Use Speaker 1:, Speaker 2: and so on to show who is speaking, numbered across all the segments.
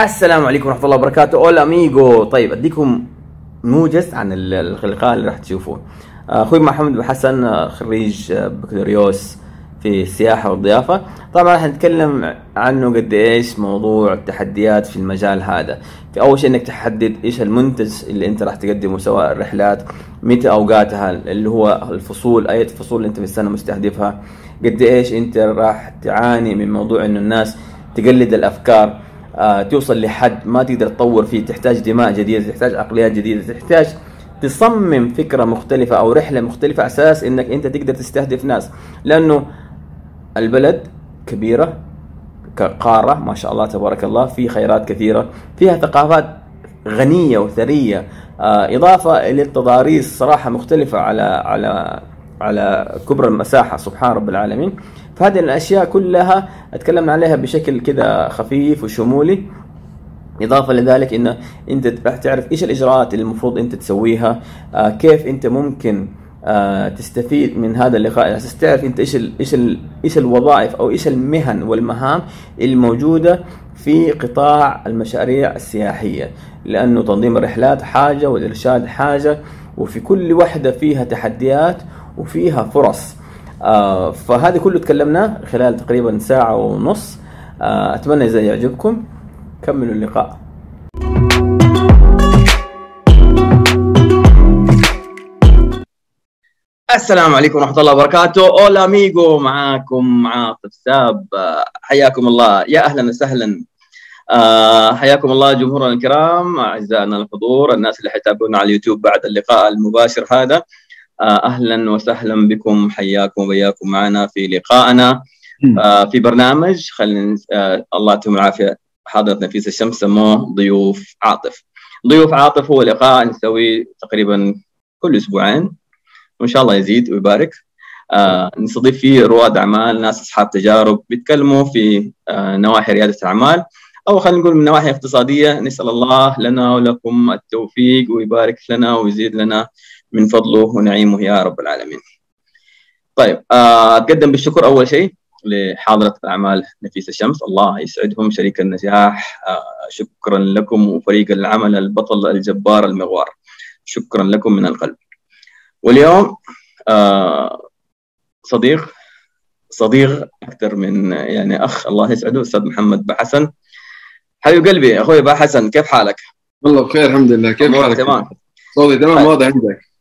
Speaker 1: السلام عليكم ورحمة الله وبركاته. أولا أميغو طيب أديكم موجز عن اللقاء اللي راح تشوفوه أخوي محمد بن حسن خريج بكالوريوس في السياحة والضيافة. طبعا راح نتكلم عنه قد إيش موضوع التحديات في المجال هذا. في أول شيء إنك تحدد إيش المنتج اللي أنت راح تقدمه سواء الرحلات متى أوقاتها اللي هو الفصول أي فصول اللي أنت في السنة مستهدفها. قد إيش أنت راح تعاني من موضوع إنه الناس تقلد الأفكار. آه توصل لحد ما تقدر تطور فيه تحتاج دماء جديدة تحتاج عقليات جديدة تحتاج تصمم فكرة مختلفة أو رحلة مختلفة على أساس إنك أنت تقدر تستهدف ناس. لأنه البلد كبيرة كقارة ما شاء الله تبارك الله في خيرات كثيرة فيها ثقافات غنية وثرية آه إضافة إلى التضاريس صراحة مختلفة على على على كبر المساحة سبحان رب العالمين. فهذه الأشياء كلها أتكلم عليها بشكل كذا خفيف وشمولي. إضافة لذلك إن أنت راح تعرف إيش الإجراءات اللي المفروض أنت تسويها آه كيف أنت ممكن آه تستفيد من هذا اللقاء. على أساس تعرف أنت إيش ال إيش ال إيش الوظائف أو إيش المهن والمهام الموجودة في قطاع المشاريع السياحية. لأنه تنظيم الرحلات حاجة والإرشاد حاجة وفي كل واحدة فيها تحديات وفيها فرص. آه فهذا كله تكلمناه خلال تقريبا ساعة ونص. آه أتمنى إذا يعجبكم. كملوا اللقاء. السلام عليكم ورحمة الله وبركاته. أولا أميغو معاكم عاطف ساب. حياكم الله. يا أهلا وسهلا. آه حياكم الله جمهورنا الكرام أعزائنا الحضور الناس اللي حيتابعونا على اليوتيوب بعد اللقاء المباشر هذا. أهلا وسهلا بكم حياكم وبياكم معنا في لقائنا آه في برنامج خلينا آه الله يعطيهم العافية. حاضرة نفيس الشمس سموه ضيوف عاطف. ضيوف عاطف هو لقاء نسويه تقريبا كل أسبوعين وإن شاء الله يزيد ويبارك. آه نستضيف فيه رواد أعمال ناس أصحاب تجارب بيتكلموا في آه نواحي ريادة الأعمال أو خلينا نقول من نواحي اقتصادية. نسأل الله لنا ولكم التوفيق ويبارك لنا ويزيد لنا. من فضله ونعيمه يا رب العالمين. طيب آه أتقدم بالشكر أول شيء لحاضرة الأعمال نفيس الشمس. الله يسعدهم. شريك النجاح. آه شكرا لكم. وفريق العمل البطل الجبار المغوار. شكرا لكم من القلب. واليوم آه صديق صديق أكثر من يعني أخ. الله يسعده أستاذ محمد بحسن حبيب قلبي أخوي بحسن كيف حالك؟
Speaker 2: والله بخير الحمد لله. كيف حالك؟
Speaker 1: تمام؟
Speaker 2: صوتي تمام واضح عندك.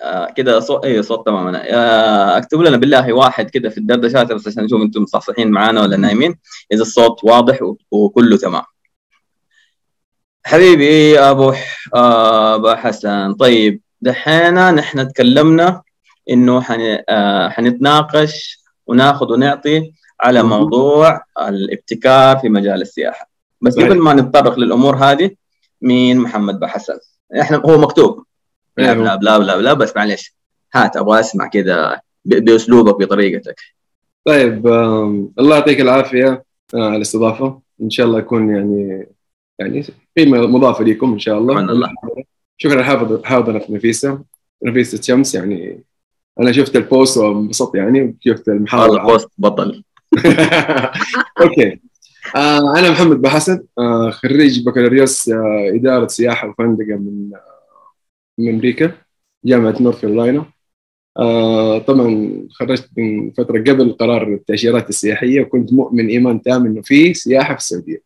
Speaker 1: آه كده صوت أيوه صوت تمام. أنا آه أكتب لنا بالله واحد كده في الدردشات بس عشان نشوف أنتم مصحصحين معانا ولا نايمين. إذا الصوت واضح وكله تمام. حبيبي أبو أبو حسن. طيب دحين نحن تكلمنا إنه حن... آه حنتناقش وناخذ ونعطي على موضوع الابتكار في مجال السياحة. بس قبل ما نتطرق للأمور هذه مين محمد بحسن إحنا هو مكتوب. بلا بلا بلا بلا, بلا بس معلش هات أبغى أسمع كذا بأسلوبك بطريقتك.
Speaker 2: طيب الله يعطيك العافية آه على الاستضافة. إن شاء الله يكون يعني يعني قيمه مضافه لكم إن شاء الله.
Speaker 1: الله.
Speaker 2: شكرا حافظ حاضرة نفيسة. نفيسة شمس يعني أنا شفت ال post وانبسطت يعني شفت المحاضرة.
Speaker 1: ال post بطل.
Speaker 2: أوكي. آه أنا محمد بحسن آه خريج بكالوريوس آه إدارة سياحة وفندقة من من أمريكا جامعة نورث كارولاينا آه طبعا خرجت من فترة قبل قرار التأشيرات السياحية وكنت مؤمن إيمان تام إنه في سياحة في السعودية.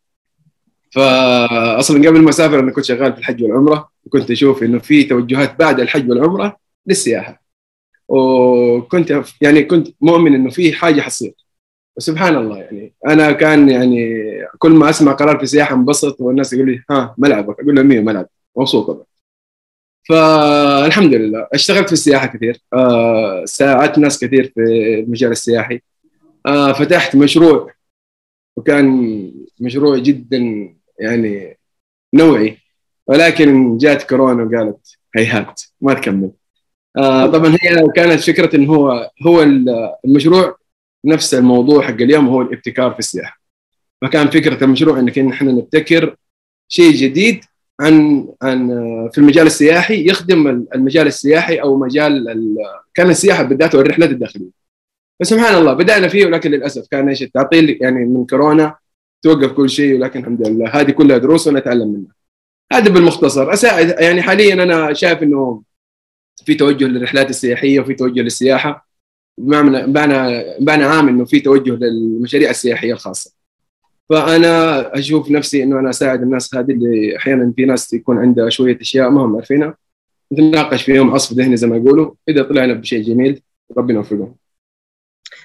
Speaker 2: فاصلا قبل ما أسافر أنا كنت شغال في الحج والعمرة وكنت أشوف إنه في توجهات بعد الحج والعمرة للسياحة. وكنت يعني كنت مؤمن إنه في حاجة حتصير. وسبحان الله يعني أنا كان يعني كل ما أسمع قرار في السياحه انبسط والناس يقول لي ها ملعبك. أقول لهم مين ملعب. مبسوط طبعا فالحمد لله. اشتغلت في السياحة كثير. آه ساعدت ناس كثير في المجال السياحي. آه فتحت مشروع وكان مشروع جدا يعني نوعي ولكن جات كورونا وقالت هيهات ما تكمل. آه طبعا هي كانت فكرة انه هو هو المشروع نفس الموضوع حق اليوم هو الابتكار في السياحة. فكان فكرة المشروع إنك إحنا نبتكر شيء جديد عن عن في المجال السياحي يخدم المجال السياحي أو مجال كان السياحة بالذات والرحلات الداخلية. فسبحان الله بدأنا فيه ولكن للأسف كان إيش التعطيل يعني من كورونا توقف كل شيء ولكن الحمد لله هذه كلها دروس ونتعلم منها. هذا بالمختصر. اساعد يعني حاليا أنا شايف إنه في توجه للرحلات السياحية وفي توجه للسياحة. بمعنى بمعنى بمعنى عام إنه في توجه للمشاريع السياحية الخاصة. فأنا أشوف نفسي إنه أنا أساعد الناس هذه اللي أحيانا في ناس يكون عندها شوية أشياء ما هم عارفينها. نتناقش فيهم عصف ذهني زي ما يقولوا. إذا طلعنا بشيء جميل ربنا يوفقهم.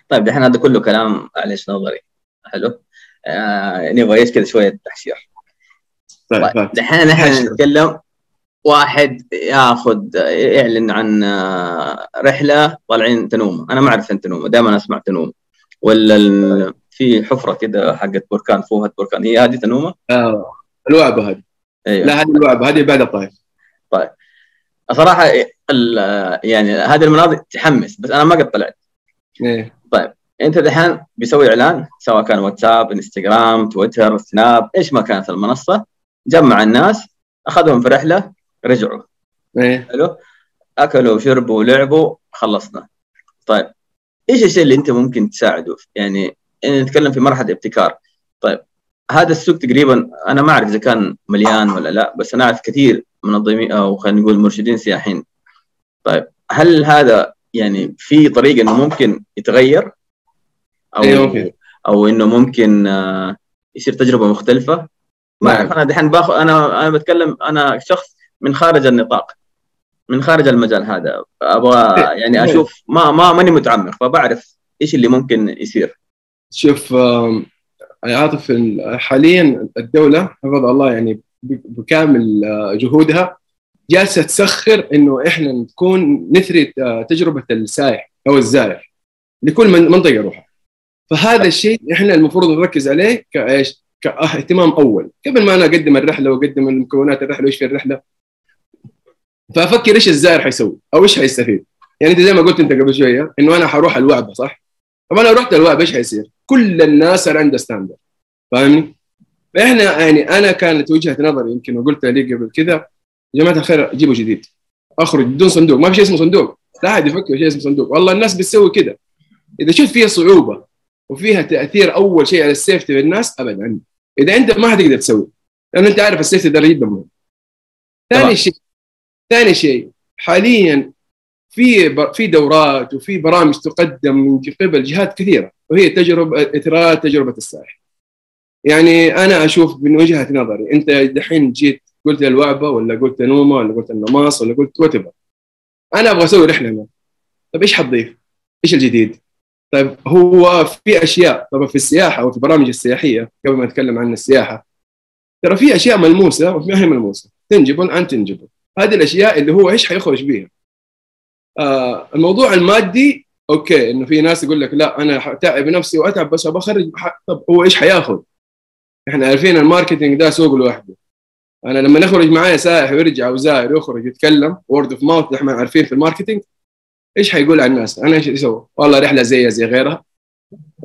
Speaker 1: طيب دحين هذا كله كلام معلش نظري. حلو. آه نبغى إيش كذا شوية تحشير طيب دحين نحن نتكلم. واحد ياخذ يعلن عن آه، رحلة طالعين تنومة. أنا ما أعرف فين تنومة دائما أسمع تنومة. ولا في حفرة كده حقت بركان فوهة بركان. هي هذه تنومة؟
Speaker 2: آه الوعبة هذه. أيوة. لا هذه الوعبة هذه بعد الطائف.
Speaker 1: طيب. صراحة يعني هذه المناطق تحمس بس أنا ما قد طلعت.
Speaker 2: إيه.
Speaker 1: طيب أنت دحين بيسوي إعلان سواء كان واتساب إنستغرام تويتر سناب إيش ما كانت المنصة جمع الناس أخذهم في رحلة رجعوا.
Speaker 2: إيه.
Speaker 1: حلو. أكلوا وشربوا ولعبوا خلصنا. طيب إيش الشيء اللي أنت ممكن تساعده؟ يعني نتكلم في مرحلة ابتكار. طيب هذا السوق تقريبا أنا ما أعرف إذا كان مليان ولا لا بس أنا أعرف كثير منظمين أو خلينا نقول مرشدين سياحيين طيب هل هذا يعني في طريقه إنه ممكن يتغير؟ أو
Speaker 2: أيوة.
Speaker 1: أو إنه ممكن آه، يصير تجربة مختلفة؟ ما أعرف. أنا دحين باخذ أنا أنا بتكلم أنا شخص من خارج النطاق. من خارج المجال هذا. أبغى يعني أشوف ما ما ماني متعمق فبعرف إيش اللي ممكن يصير.
Speaker 2: شوف عاطف حاليا الدولة حفظ الله يعني بكامل آه، جهودها جالسة تسخر إنه إحنا نكون نثري آه، تجربة السائح أو الزائر لكل منطقة يروحها فهذا الشيء إحنا المفروض نركز عليه كإيش؟ كاهتمام أول قبل ما أنا أقدم الرحلة وأقدم المكونات الرحلة وإيش في الرحلة فأفكر إيش الزائر حيسوي أو إيش حيستفيد يعني أنت زي ما قلت أنت قبل شوية إنه أنا حروح الوعبه صح؟ طب أنا رحت الوعبه إيش حيصير؟ كل الناس صار عندها ستاندرد فاهمني؟ فإحنا يعني أنا كانت وجهة نظري يمكن وقلت لي قبل كذا يا جماعة الخير جيبوا جديد. أخرج بدون صندوق. ما في شيء اسمه صندوق. لا أحد يفكر شيء اسمه صندوق. والله الناس بتسوي كذا إذا شفت فيها صعوبة وفيها تأثير أول شيء على السيفتي للناس ابدا. إذا أنت ما حتقدر تسوي لأن أنت عارف السيفتي ده جدا مهم. ثاني شيء ثاني شيء حاليا في في دورات وفي برامج تقدم من قبل جهات كثيرة وهي تجربه اثراء تجربة السائح. يعني أنا أشوف من وجهة نظري أنت دحين جيت قلت الوعبة ولا قلت نيوم ولا قلت النماص ولا قلت وات أنا أبغى أسوي رحلة هنا. طيب إيش حتضيف؟ إيش الجديد؟ طيب هو في أشياء طبعا في السياحة وفي البرامج السياحية قبل ما نتكلم عن السياحة. ترى في أشياء ملموسة وفي ما هي ملموسة. tangible intangible هذه الأشياء اللي هو إيش حيخرج بيها؟ آه الموضوع المادي okay إنه في ناس يقول لك لا أنا تعب نفسي وأتعب بس أبغى طب هو إيش حياخذ؟ إحنا عارفين ال marketing ده سوق لوحده. أنا لما نخرج معايا سائح ويرجع أو زائر يخرج يتكلم word of mouth إحنا عارفين في ال marketing. إيش حيقول عن الناس؟ أنا إيش يسوي؟ والله رحلة زي زي غيرها.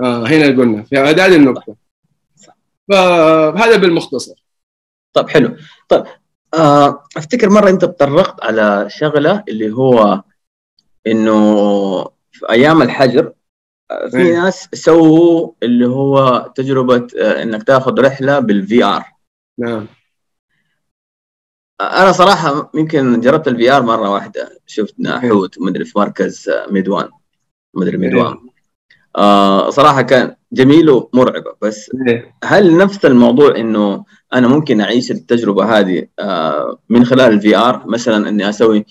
Speaker 2: آه هنا قلنا. في هذه النقطة. فهذا بالمختصر.
Speaker 1: طيب حلو. طيب آه أفتكر مرة أنت تطرقت على شغلة اللي هو إنه في أيام الحجر آه، في إيه. ناس سووا اللي هو تجربة آه، إنك تاخذ رحلة بال VR
Speaker 2: نعم.
Speaker 1: أنا صراحة يمكن جربت ال VR مرة واحدة. شفت ناحوت مدري في مركز ميدوان. مدري ميدوان. آه صراحة كان جميل ومرعبه بس هل نفس الموضوع إنه أنا ممكن أعيش التجربة هذه آه من خلال ال VR مثلا إني أسوي آه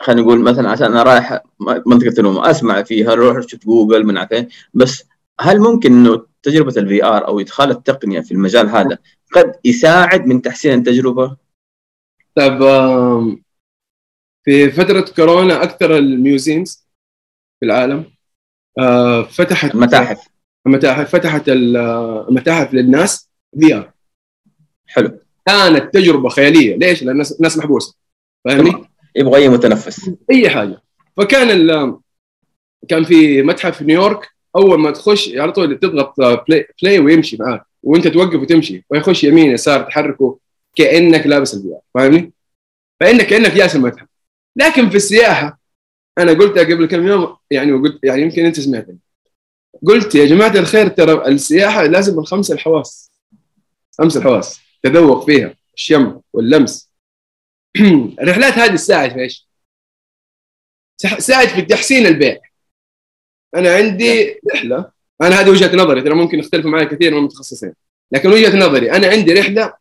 Speaker 1: خلينا نقول مثلا عشان أنا رايح منطقة نيوم أسمع فيها أروح أشوف جوجل من عارف بس هل ممكن إنه تجربة ال VR أو إدخال التقنية في المجال هذا قد يساعد من تحسين التجربة؟
Speaker 2: طيب في فترة كورونا أكثر ال museums في العالم آه، فتحت
Speaker 1: المتاحف.
Speaker 2: المتاحف فتحت المتاحف للناس VR
Speaker 1: حلو.
Speaker 2: كانت تجربة خيالية. ليش؟ لأن الناس محبوسة. فاهمني؟
Speaker 1: يبغى أي متنفس.
Speaker 2: أي حاجة. فكان ال... كان في متحف نيويورك أول ما تخش على طول تضغط play, play ويمشي معاك. وأنت توقف وتمشي. ويخش يمين يسار تحركه كأنك لابس ال VR فاهمني؟ فانك كأنك جالس المتحف. لكن في السياحة أنا قلتها قبل كم يوم يعني وقلت يعني يمكن أنت سمعتني. قلت يا جماعة الخير ترى السياحة لازم الخمس الحواس. خمس الحواس. تذوق فيها الشم واللمس. الرحلات هذه تساعد في إيش؟ تساعد في تحسين البيع. أنا عندي رحلة. أنا هذه وجهة نظري ترى ممكن يختلفوا معي كثير من المتخصصين لكن وجهة نظري أنا عندي رحلة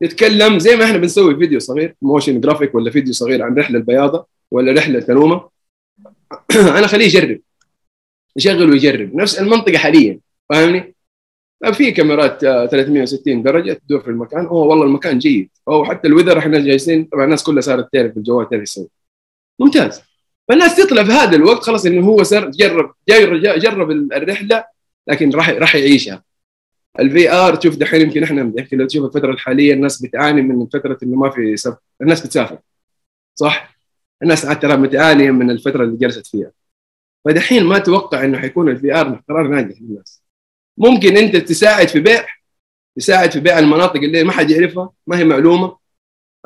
Speaker 2: تتكلم زي ما إحنا بنسوي فيديو صغير motion graphic ولا فيديو صغير عن رحلة البياضة ولا رحلة تنومة. أنا خليه يجرب. يشغل ويجرب. نفس المنطقة حاليا فاهمني؟ في كاميرات 360 درجة تدور في المكان. أوه والله المكان جيد. أو حتى ال weather إحنا جالسين طبعا الناس كلها صارت تعرف بالجوال تعرف يسوي. ممتاز. فالناس تطلع في هذا الوقت خلاص إنه هو صار جرب جرب الرحلة لكن راح راح يعيشها. ال VR تشوف دحين يمكن إحنا يمكن لو تشوف الفترة الحالية الناس بتعاني من فترة إنه ما في سفر الناس بتسافر. صح؟ الناس ترى متعانية من الفترة اللي جلست فيها. فدحين ما أتوقع إنه حيكون ال VR قرار ناجح للناس. ممكن انت تساعد في بيع تساعد في بيع المناطق اللي ما حد يعرفها ما هي معلومة.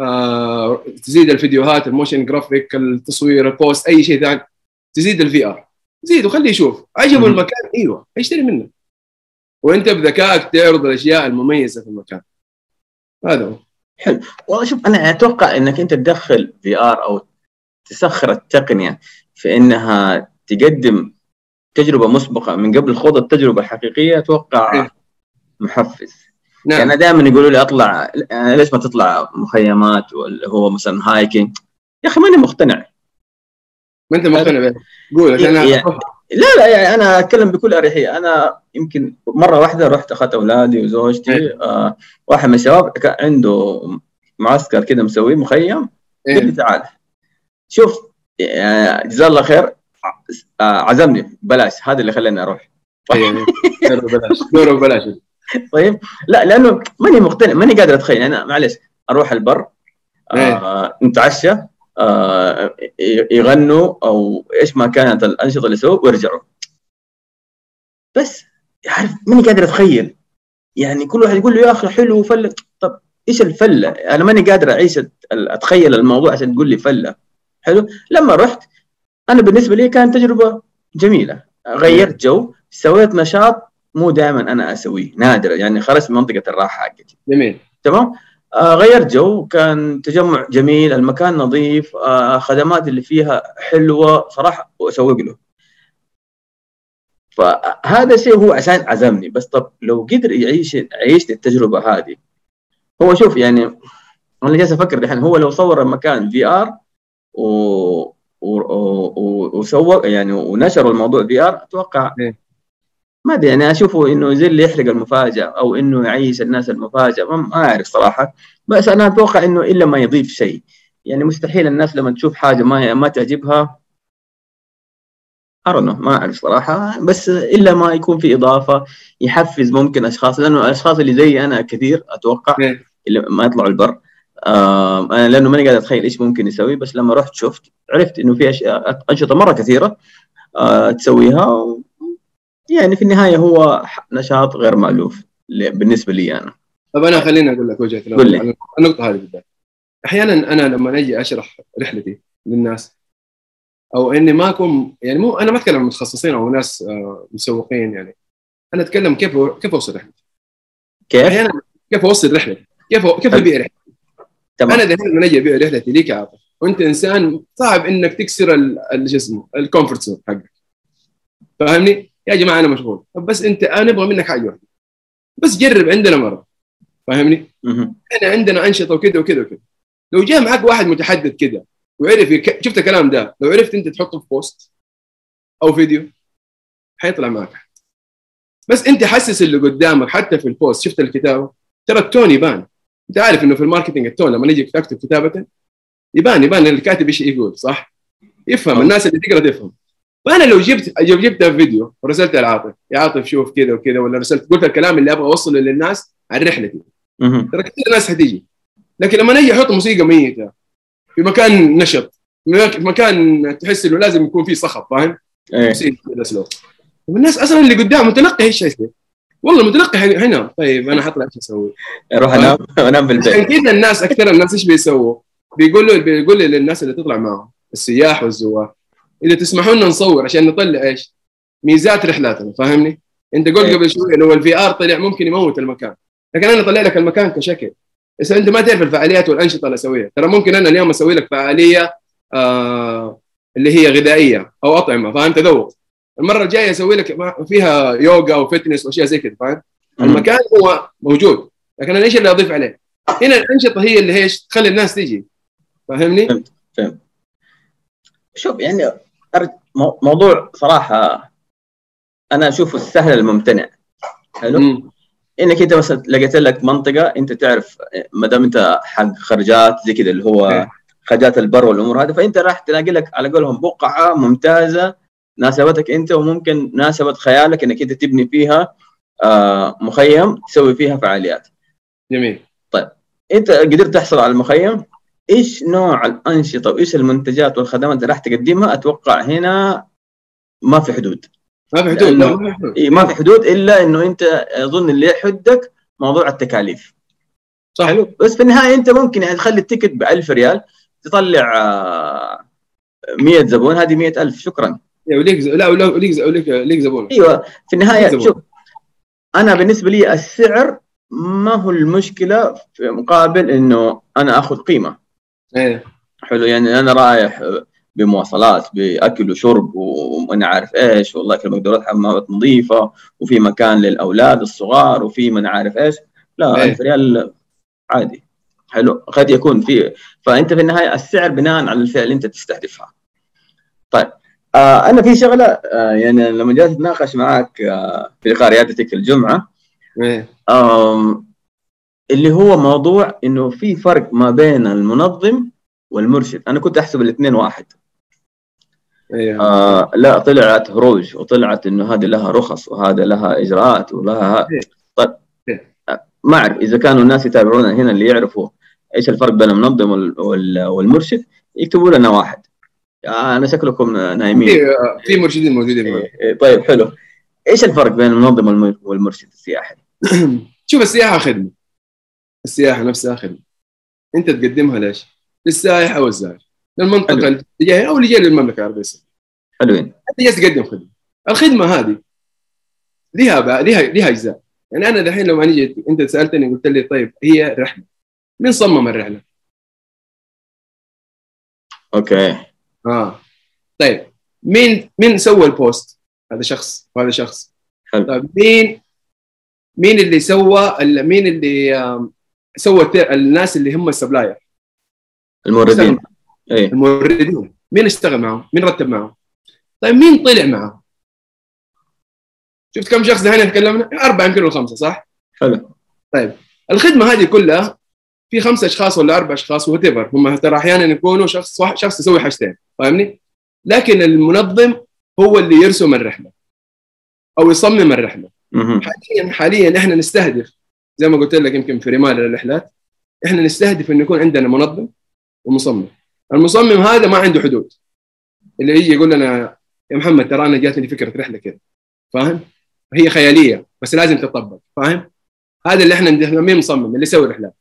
Speaker 2: آه، تزيد الفيديوهات ال motion graphic التصوير ال post أي شيء ثاني. تزيد ال VR زيد وخليه يشوف. عجبه المكان أيوه يشتري منه. وأنت بذكائك تعرض الأشياء المميزة في المكان. هذا هو.
Speaker 1: حلو. والله شوف أنا أتوقع إنك أنت تدخل VR أو تسخر التقنية في إنها تقدم تجربة مسبقة من قبل خوض التجربة الحقيقية أتوقع إيه. محفز. نعم. يعني دائما يقولوا لي أطلع يعني ليش ما تطلع مخيمات ولا هو مثلا هايكينج؟ يا أخي ماني مقتنع.
Speaker 2: ما أنت مقتنع به قول عشان
Speaker 1: يعني لا لا يعني أنا أتكلم بكل أريحية. أنا يمكن مرة واحدة رحت أخذت أولادي وزوجتي إيه. آه واحد من الشباب كان عنده معسكر كذا مسويه مخيم. إيه. قال لي تعال. شوف يعني جزاه الله خير. عزمني. بلاش. هذا اللي خلاني أروح.
Speaker 2: إيه. دوره ببلاش دوره ببلاش
Speaker 1: طيب. لا لأنه ماني مقتنع ماني قادر أتخيل. أنا معلش أروح البر
Speaker 2: إيه.
Speaker 1: آه نتعشى آه يغنوا أو إيش ما كانت الأنشطة اللي سووا ويرجعوا. بس عارف ماني قادر أتخيل. يعني كل واحد يقول له يا أخي حلو فله طب إيش الفلة؟ أنا ماني قادر أعيش أتخيل الموضوع عشان تقول لي فلة. حلو؟ لما رحت أنا بالنسبة لي كانت تجربة جميلة. غيرت جو سويت نشاط مو دائما أنا أسويه نادرا يعني خرجت من منطقة الراحة حقتي.
Speaker 2: جميل.
Speaker 1: تمام؟ آه غيرت جو كان تجمع جميل المكان نظيف آه خدمات اللي فيها حلوة صراحة واسوق له. فهذا الشيء هو عشان عزمني. بس طب لو قدر يعيش عيش التجربة هذه هو شوف يعني أنا جالس أفكر الحين هو لو صور المكان VR و وسوق يعني ونشروا الموضوع VR أتوقع إيه. ما أدري يعني أشوفه إنه زي اللي يحرق المفاجأة أو إنه يعيش الناس المفاجأة ما أعرف صراحة. بس أنا أتوقع إنه إلا ما يضيف شيء. يعني مستحيل الناس لما تشوف حاجة ما ما تعجبها. ارنو ما أعرف صراحة. بس إلا ما يكون في إضافة يحفز ممكن أشخاص لأنه الأشخاص اللي زي أنا كثير أتوقع اللي ما يطلعوا البر. أنا لأنه ماني قادر أتخيل إيش ممكن يسوي بس لما رحت شفت عرفت إنه في أشياء أنشطة مرة كثيرة آه تسويها يعني في النهاية هو نشاط غير مألوف بالنسبة لي أنا.
Speaker 2: طب أنا خليني أقول لك وجهة نظري. النقطة هذه بالذات. أحيانا أنا لما أجي أشرح رحلتي للناس أو إني ما أكون يعني مو أنا ما أتكلم عن متخصصين أو ناس آه، مسوقين يعني. أنا أتكلم كيف كيف أوصل رحلتي؟
Speaker 1: كيف؟ أحيانا
Speaker 2: كيف أوصل رحلتي؟ كيف كيف أبيع رحلتي؟ تمام. أنا دحين لما أجي أبيع رحلتي ليك يا عاطف وأنت إنسان صعب إنك تكسر شو اسمه ال comfort zone حقك. فاهمني؟ يا جماعة أنا مشغول. طب بس أنت أنا نبغى منك حاجة واحدة. بس جرب عندنا مرة. فاهمني؟ إحنا عندنا أنشطة وكذا وكذا وكذا لو جاء معك واحد متحدث كذا وعرف يك... شفت الكلام ده لو عرفت أنت تحطه في post أو فيديو حيطلع معك بس أنت حسس اللي قدامك حتى في ال post شفت الكتابة؟ ترى ال tone يبان انت عارف انه في ال marketing ال tone لما نيجي تكتب كتابه يبان يبان الكاتب إيش يقول صح؟ يفهم الناس اللي تقرأ تفهم. فأنا لو جبت لو جبت فيديو ورسلت لعاطف يا عاطف شوف كذا وكذا ولا رسلت قلت الكلام اللي أبغى أوصله للناس عن رحلتي ترى كثير ناس حتيجي. لكن لما نجي أحط موسيقى ميتة في مكان نشط في مكان تحس إنه لازم يكون فيه صخب فاهم؟
Speaker 1: إيه. موسيقى
Speaker 2: سلو والناس أصلا اللي قدام متلقي إيش يصير؟ والله متلقي هنا طيب أنا حطلع إيش أسوي؟
Speaker 1: أروح أنام أنام بالبيت
Speaker 2: عشان كذا الناس أكثر الناس إيش بيسووا؟ بيقولوا بيقول للناس اللي تطلع معهم السياح والزوار إذا تسمحوا لنا نصور عشان نطلع إيش؟ ميزات رحلاتنا فاهمني؟ أنت قلت
Speaker 1: إيه.
Speaker 2: قبل شوي لو ال VR طلع ممكن يموت المكان لكن أنا اطلع لك المكان كشكل بس أنت ما تعرف الفعاليات والأنشطة اللي أسويها ترى ممكن أنا اليوم أسوي لك فعالية آه اللي هي غذائية أو أطعمة فاهم تذوق المرة الجاية أسوي لك فيها يوغا و fitness وأشياء زي كذا فاهم المكان هو موجود لكن أنا إيش اللي أضيف عليه؟ هنا الأنشطة هي اللي إيش تخلي الناس تيجي فاهمني؟
Speaker 1: شوف يعني أرج- مو- موضوع صراحة أنا أشوفه السهل الممتنع حلو
Speaker 2: مم.
Speaker 1: إنك أنت مثلا لقيت لك منطقة أنت تعرف ما دام أنت حق خرجات زي كذا اللي هو
Speaker 2: إيه.
Speaker 1: خرجات البر والأمور هذه فأنت راح تلاقي لك على قولهم بقعة ممتازة ناسبتك انت وممكن ناسبت خيالك انك انت تبني فيها آه، مخيم تسوي فيها فعاليات.
Speaker 2: جميل.
Speaker 1: انت قدرت تحصل على المخيم إيش نوع الأنشطة وايش المنتجات والخدمات اللي راح تقدمها؟ أتوقع هنا ما في حدود.
Speaker 2: ما في حدود ما في حدود.
Speaker 1: ما في حدود إلا إنه أنت أظن اللي يحدك موضوع التكاليف.
Speaker 2: صح.
Speaker 1: حلو. بس في النهاية أنت ممكن يعني تخلي التيكت ب 1000 ريال تطلع آه، 100 زبون هذه 100000 شكرا.
Speaker 2: وليك لا وليك وليك زبون.
Speaker 1: أيوه في
Speaker 2: النهاية.
Speaker 1: شوف أنا بالنسبة لي السعر ما هو المشكلة في مقابل إنه أنا آخذ قيمة.
Speaker 2: إيه.
Speaker 1: حلو يعني أنا رايح بمواصلات بأكل وشرب وأنا عارف إيش والله في مقدورات حمامات نظيفة وفي مكان للأولاد الصغار وفي من عارف إيش. لا
Speaker 2: إيه.
Speaker 1: 1000 ريال عادي. حلو قد يكون في. فأنت في النهاية السعر بناء على الفئة اللي أنت تستهدفها. طيب آه أنا في شغلة آه يعني لما جيت أتناقش معك آه في لقاء ريادتك
Speaker 2: الجمعة
Speaker 1: آم، اللي هو موضوع إنه في فرق ما بين المنظم والمرشد. أنا كنت أحسب الاثنين واحد.
Speaker 2: إيه.
Speaker 1: آه لا طلعت هروج وطلعت إنه هذه لها رخص وهذا لها إجراءات ولها
Speaker 2: إيه.
Speaker 1: طيب.
Speaker 2: إيه.
Speaker 1: آه، ما أعرف إذا كانوا الناس يتابعونا هنا اللي يعرفوا إيش الفرق بين المنظم وال- وال- والمرشد يكتبوا لنا واحد. آه أنا شكلكم نايمين.
Speaker 2: في في مرشدين موجودين.
Speaker 1: إيه، إيه، طيب حلو. إيش الفرق بين المنظم والم- والمرشد السياحي؟
Speaker 2: شوف السياحة خدمة. السياحة نفسها خدمة. أنت تقدمها ليش؟ للسائح أو الزائر. للمنطقة
Speaker 1: حلو.
Speaker 2: اللي جاي أو اللي جاي للمملكة العربية السعودية.
Speaker 1: حلوين.
Speaker 2: أنت جالس تقدم خدمة. الخدمة هذه لها بقى لها لها أجزاء. يعني أنا دحين لما جيت أنت سألتني قلت لي طيب هي رحلة. مين صمم الرحلة؟
Speaker 1: أوكي.
Speaker 2: آه طيب مين مين سوى ال post؟ هذا شخص وهذا شخص
Speaker 1: حلو.
Speaker 2: طيب مين مين اللي سوى مين اللي سوى الناس اللي هم ال supplier
Speaker 1: الموردين إيه
Speaker 2: الموردين مين اشتغل معهم؟ مين رتب معهم؟ طيب مين طلع معهم؟ شفت كم شخص هنا تكلمنا؟ أربعة يمكن خمسة صح؟
Speaker 1: حلو
Speaker 2: الخدمة هذه كلها في خمسة أشخاص ولا أربع أشخاص وات هم ترى أحيانا يكونوا شخص واحد- شخص يسوي حاجتين فاهمني؟ لكن المنظم هو اللي يرسم الرحلة أو يصمم الرحلة.
Speaker 1: مهم.
Speaker 2: حاليا حاليا إحنا نستهدف زي ما قلت لك يمكن في رمال الرحلات إحنا نستهدف إنه يكون عندنا منظم ومصمم. المصمم هذا ما عنده حدود. اللي يجي يقول لنا يا محمد ترى أنا جاتني فكرة رحلة كذا. فاهم؟ هي خيالية بس لازم تطبق. فاهم؟ هذا اللي إحنا مين مصمم؟ اللي يسوي رحلات.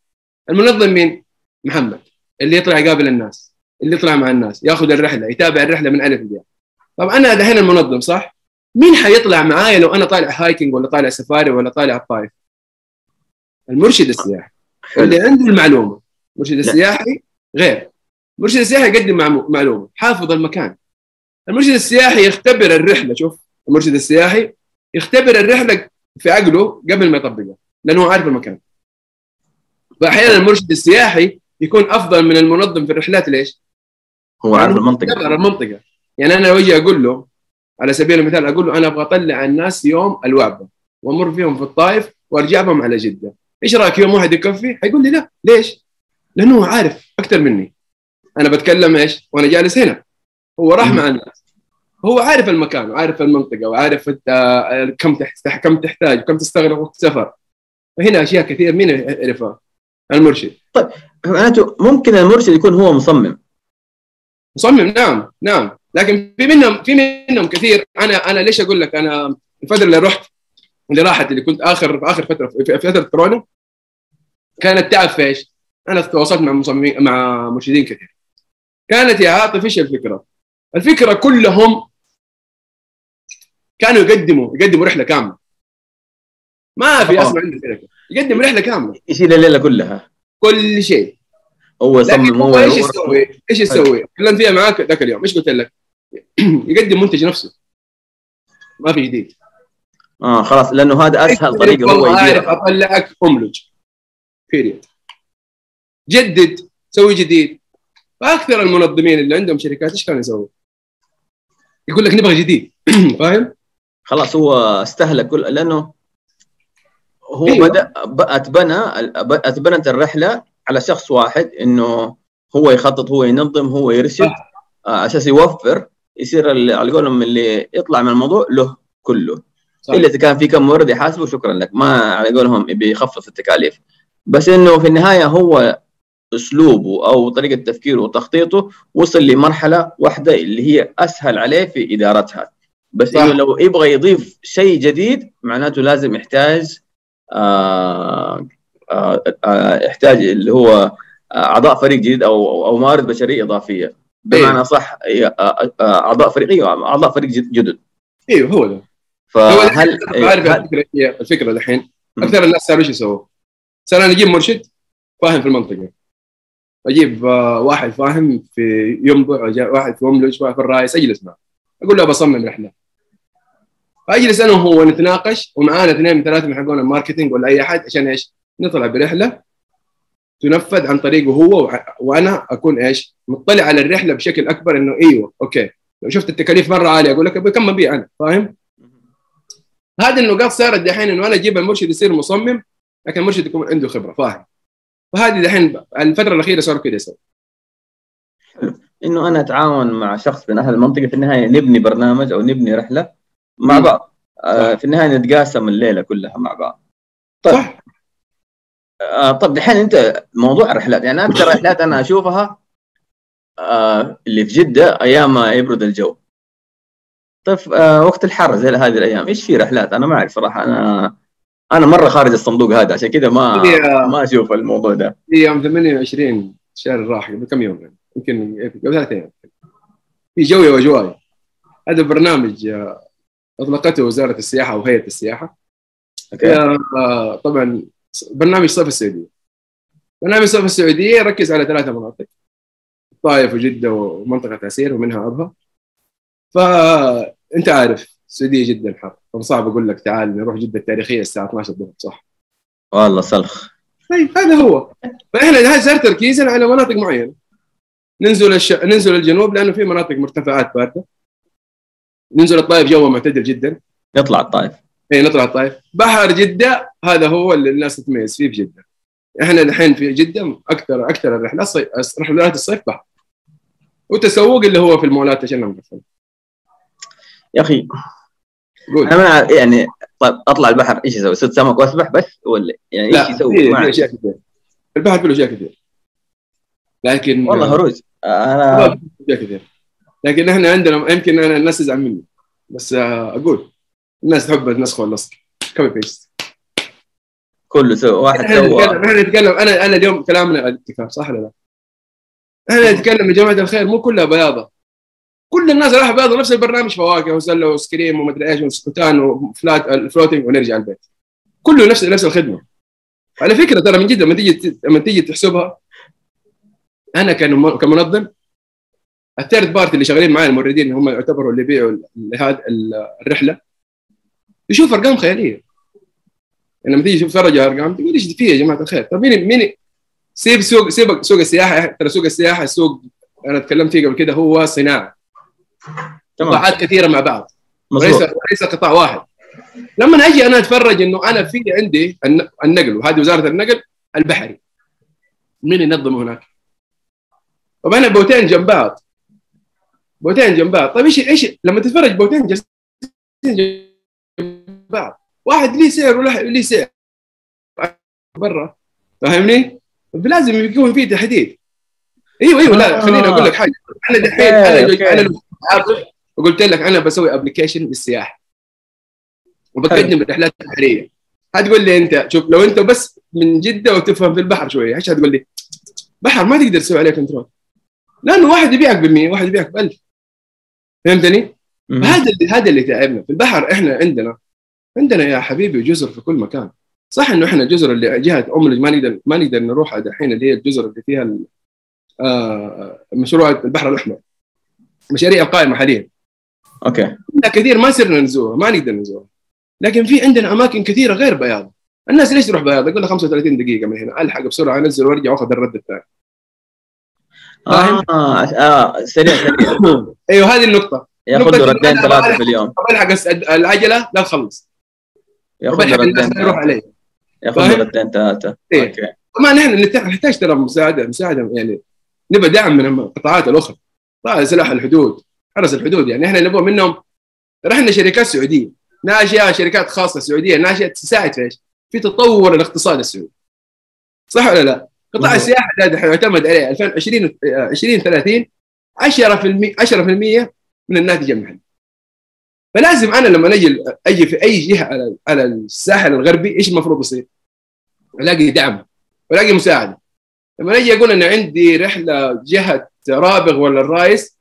Speaker 2: المنظم مين؟ محمد. اللي يطلع يقابل الناس اللي يطلع مع الناس ياخذ الرحلة يتابع الرحلة من ألف للياء. طب أنا دحين المنظم صح؟ مين حيطلع معايا لو أنا طالع هايكنج ولا طالع سفاري ولا طالع الطائف؟ المرشد السياحي. اللي عنده المعلومة. المرشد السياحي غير. المرشد السياحي يقدم معلومة. حافظ المكان. المرشد السياحي يختبر الرحلة. شوف المرشد السياحي يختبر الرحلة في عقله قبل ما يطبقها لأنه عارف المكان. فاحيانا المرشد السياحي يكون أفضل من المنظم في الرحلات ليش؟
Speaker 1: هو عارف المنطقة
Speaker 2: يختبر المنطقة يعني أنا لو أجي أقول له على سبيل المثال أقول له أنا أبغى أطلع الناس يوم الوعبة وأمر فيهم في الطائف وأرجع بهم على جدة إيش رأيك يوم واحد يكفي؟ حيقول لي لا ليش؟ لأنه هو عارف أكثر مني أنا بتكلم إيش؟ وأنا جالس هنا هو راح. مع الناس هو عارف المكان وعارف المنطقة وعارف أنت كم تحتاج كم تحتاج وكم تستغرق وقت سفر فهنا أشياء كثير مين يعرفها؟ المرشد.
Speaker 1: معناته ممكن المرشد يكون هو مصمم.
Speaker 2: مصمم نعم نعم. لكن في منهم في منهم كثير. أنا أنا ليش أقول لك؟ أنا الفترة اللي رحت اللي راحت اللي كنت آخر في آخر فترة في فترة كورونا كانت تعب في إيش؟ أنا تواصلت مع مصممين مع مرشدين كثير. كانت يا عاطف إيش الفكرة؟ الفكرة كلهم كانوا يقدموا يقدموا رحلة كاملة. ما في أصلا عنده شركه يقدم رحلة كاملة
Speaker 1: يشيل الليلة كلها
Speaker 2: كل شيء
Speaker 1: هو يصمم
Speaker 2: هو
Speaker 1: إيش.
Speaker 2: يسوي؟ إيش يسوي؟ تكلمت فيها معاك ذاك اليوم إيش قلت لك؟ يقدم منتج نفسه ما في جديد
Speaker 1: آه خلاص لأنه هذا أسهل طريقة هو يديرها
Speaker 2: أطلعك أملج بيريد جدد سوي جديد فأكثر المنظمين اللي عندهم شركات إيش كانوا يسووا؟ يقول لك نبغى جديد فاهم؟
Speaker 1: خلاص هو استهلك كل لأنه هو
Speaker 2: أيوة.
Speaker 1: بدا أتبنى أتبنت الرحلة على شخص واحد إنه هو يخطط هو ينظم هو يرشد. آه، أساس يوفر يصير على قولهم اللي يطلع من الموضوع له كله
Speaker 2: صح.
Speaker 1: إلا إذا كان في كم مورد يحاسبه شكرا لك ما على قولهم بيخفف التكاليف بس إنه في النهاية هو أسلوبه أو طريقة تفكيره وتخطيطه وصل لمرحلة واحدة اللي هي أسهل عليه في إدارتها بس
Speaker 2: صح.
Speaker 1: إنه لو يبغى يضيف شيء جديد معناته لازم يحتاج يحتاج اللي هو آه، أعضاء فريق جديد أو أو موارد بشرية إضافية. بمعنى صح هي، آه، آه، أعضاء فريق أيوه أعضاء فريق جد- جدد.
Speaker 2: أيوه هو ده.
Speaker 1: فهل
Speaker 2: هو عارف الفكرة. هي الفكرة
Speaker 1: مم.
Speaker 2: أكثر الناس صاروا إيش يسووا؟ صار أنا أجيب مرشد فاهم في المنطقة. أجيب آه، واحد فاهم في ينبع واحد في مملج واحد في الرايس أجلس معه. أقول له بصمم رحلة. فأجلس أنا وهو نتناقش ومعانا اثنين من ثلاثة من حقون ال marketing ولا أي أحد عشان إيش؟ نطلع برحلة تنفذ عن طريقه هو وأنا أكون إيش؟ مطلع على الرحلة بشكل أكبر إنه أيوه أوكي لو شفت التكاليف مرة عالية أقول لك بكم أبيع أنا فاهم؟ هذه النقاط صارت دحين إنه أنا أجيب المرشد يصير مصمم لكن المرشد يكون عنده خبرة فاهم فهذه دحين الفترة الأخيرة صاروا كده يسوي
Speaker 1: إنه أنا أتعاون مع شخص من أهل المنطقة في النهاية نبني برنامج أو نبني رحلة مع. بعض. آه في النهاية نتقاسم الليلة كلها مع بعض. طيب.
Speaker 2: صح.
Speaker 1: آه طب دحين أنت موضوع الرحلات. يعني أكثر رحلات أنا أشوفها آه اللي في جدة أيام ما يبرد الجو. طيب آه وقت الحر زي هذه الأيام إيش في رحلات؟ أنا ما أعرف صراحة. أنا أنا مرة خارج الصندوق هذا عشان كذا ما ما أشوف الموضوع ده.
Speaker 2: في يوم 28 الشهر الراح قبل كم يوم يعني؟ يمكن قبل ثلاث أيام. في جوي وجواي هذا برنامج آه، اطلقته وزارة السياحة وهيئه السياحة.
Speaker 1: أوكي.
Speaker 2: آه، طبعا برنامج صيف السعودية. برنامج صيف السعودية يركز على ثلاثة مناطق. الطائف وجدة ومنطقة عسير ومنها ابها فانت عارف السعودية جدا حر. فصعب أقول لك تعال نروح جدة التاريخية الساعة 12 الظهر صح؟
Speaker 1: والله سلخ.
Speaker 2: طيب هذا هو. فإحنا صار تركيزنا على مناطق معينة. ننزل الش... ننزل الجنوب لأنه في مناطق مرتفعات باردة. ننزل الطائف جو معتدل جدا.
Speaker 1: نطلع الطائف.
Speaker 2: اي نطلع الطائف. بحر جدة هذا هو اللي الناس تتميز فيه في جدة. إحنا الحين في جدة أكثر أكثر الرحلات صيف رحلات الصيف بحر. وتسوق اللي هو في المولات عشان نقفل
Speaker 1: يا أخي
Speaker 2: قول.
Speaker 1: أنا ما يعني طيب أطلع البحر إيش أسوي؟ صيد سمك وأسبح بس ولا يعني إيش
Speaker 2: لا
Speaker 1: يسوي؟
Speaker 2: في. أشياء كثير. البحر فيه أشياء كثير. لكن
Speaker 1: والله هروج
Speaker 2: أنا أشياء كثير. لكن إحنا عندنا يمكن أنا الناس تزعل مني. بس آه، أقول الناس تحب النسخ واللصق copy paste
Speaker 1: كله سوى واحد سوى.
Speaker 2: نتكلم إحنا نتكلم. أنا أنا اليوم كلامنا الاتفاق صح ولا لا؟ إحنا نتكلم يا جماعة الخير مو كلها بياضة. كل الناس راح بياضة نفس البرنامج فواكه وسلة وآيسكريم ومدري إيش وسكوتان وفلات ال floating ونرجع البيت. كله نفس نفس الخدمة. على فكرة ترى من جد لما تيجي لما تيجي تحسبها أنا كم- كمنظم الثيرد بارتي اللي شغالين معي الموردين اللي هم يعتبروا اللي يبيعوا هذه الرحلة يشوف أرقام خيالية. يعني لما تيجي تتفرج على أرقام تقول إيش في يا جماعة الخير؟ طب مين مين سيب سوق سيب سوق السياحة ترى سوق السياحة سوق أنا تكلمت فيه قبل كده هو صناعة.
Speaker 1: تمام.
Speaker 2: قطاعات كثيرة مع بعض. وليس
Speaker 1: مظبوط.
Speaker 2: وليس قطاع واحد. لما أجي أنا أتفرج إنه أنا في عندي الن- النقل وهذه وزارة النقل البحري. مين ينظمه هناك؟ طب أنا بوتين جنب بعض. بوتين جنب بعض. طيب إيش إيش لما تتفرج بوتين جالسين جنب بعض. واحد ليه سعر ولا ليه سعر؟ برا. فاهمني؟ لازم يكون في تحديد. إيوه إيوه لا
Speaker 1: آه.
Speaker 2: خليني أقول لك حاجة. أنا دحين أنا. أنا وقلت لك أنا بسوي application للسياحة. وبقدم رحلات بحريه هتقول لي أنت شوف لو أنت بس من جدة وتفهم في البحر شوية إيش هتقول لي؟ بحر ما تقدر تسوي عليه control لأنه واحد يبيعك ب 100 واحد يبيعك ب 1000 فهمتني؟ هذا اللي هذا اللي تعبنا. في البحر إحنا عندنا عندنا يا حبيبي جزر في كل مكان. صح إنه إحنا الجزر اللي جهة ام ما نقدر ما نقدر نروحها دحين اللي هي الجزر اللي فيها آه، مشروع البحر الأحمر. مشاريع القائمة حاليا.
Speaker 1: أوكي.
Speaker 2: كثير ما صرنا نزورها ما نقدر نزورها. لكن في عندنا أماكن كثيرة غير بياض الناس ليش تروح بياض؟ يقول لك 35 دقيقة من هنا. ألحق بسرعة أنزل وأرجع وأخذ الرد الثاني.
Speaker 1: آه, آه سريع سريع.
Speaker 2: أيوه هذه النقطة.
Speaker 1: ياخذ ردين ثلاثة في اليوم
Speaker 2: ألحق العجلة لا تخلص.
Speaker 1: ياخذ ردين
Speaker 2: يروح علي.
Speaker 1: ياخذ ردين ثلاثة.
Speaker 2: إيه. أوكي. طبعا نحن نحتاج ترى مساعدة مساعدة يعني نبى دعم من القطاعات الأخرى. طبعا سلاح الحدود حرس الحدود يعني إحنا نبغى منهم. رحنا شركات سعودية. ناشئه شركات خاصة سعودية ناشئه تساعد في إيش؟ في تطور الاقتصاد السعودي. صح ولا لا؟ قطاع السياحة ده يعتمد عليه 2020 2030 10% 10% من الناتج المحلي. فلازم أنا لما أجي أجي في أي جهة على على الساحل الغربي إيش المفروض يصير؟ ألاقي دعم والاقي مساعدة. لما أجي أقول أنا عندي رحلة جهة رابغ ولا الرايس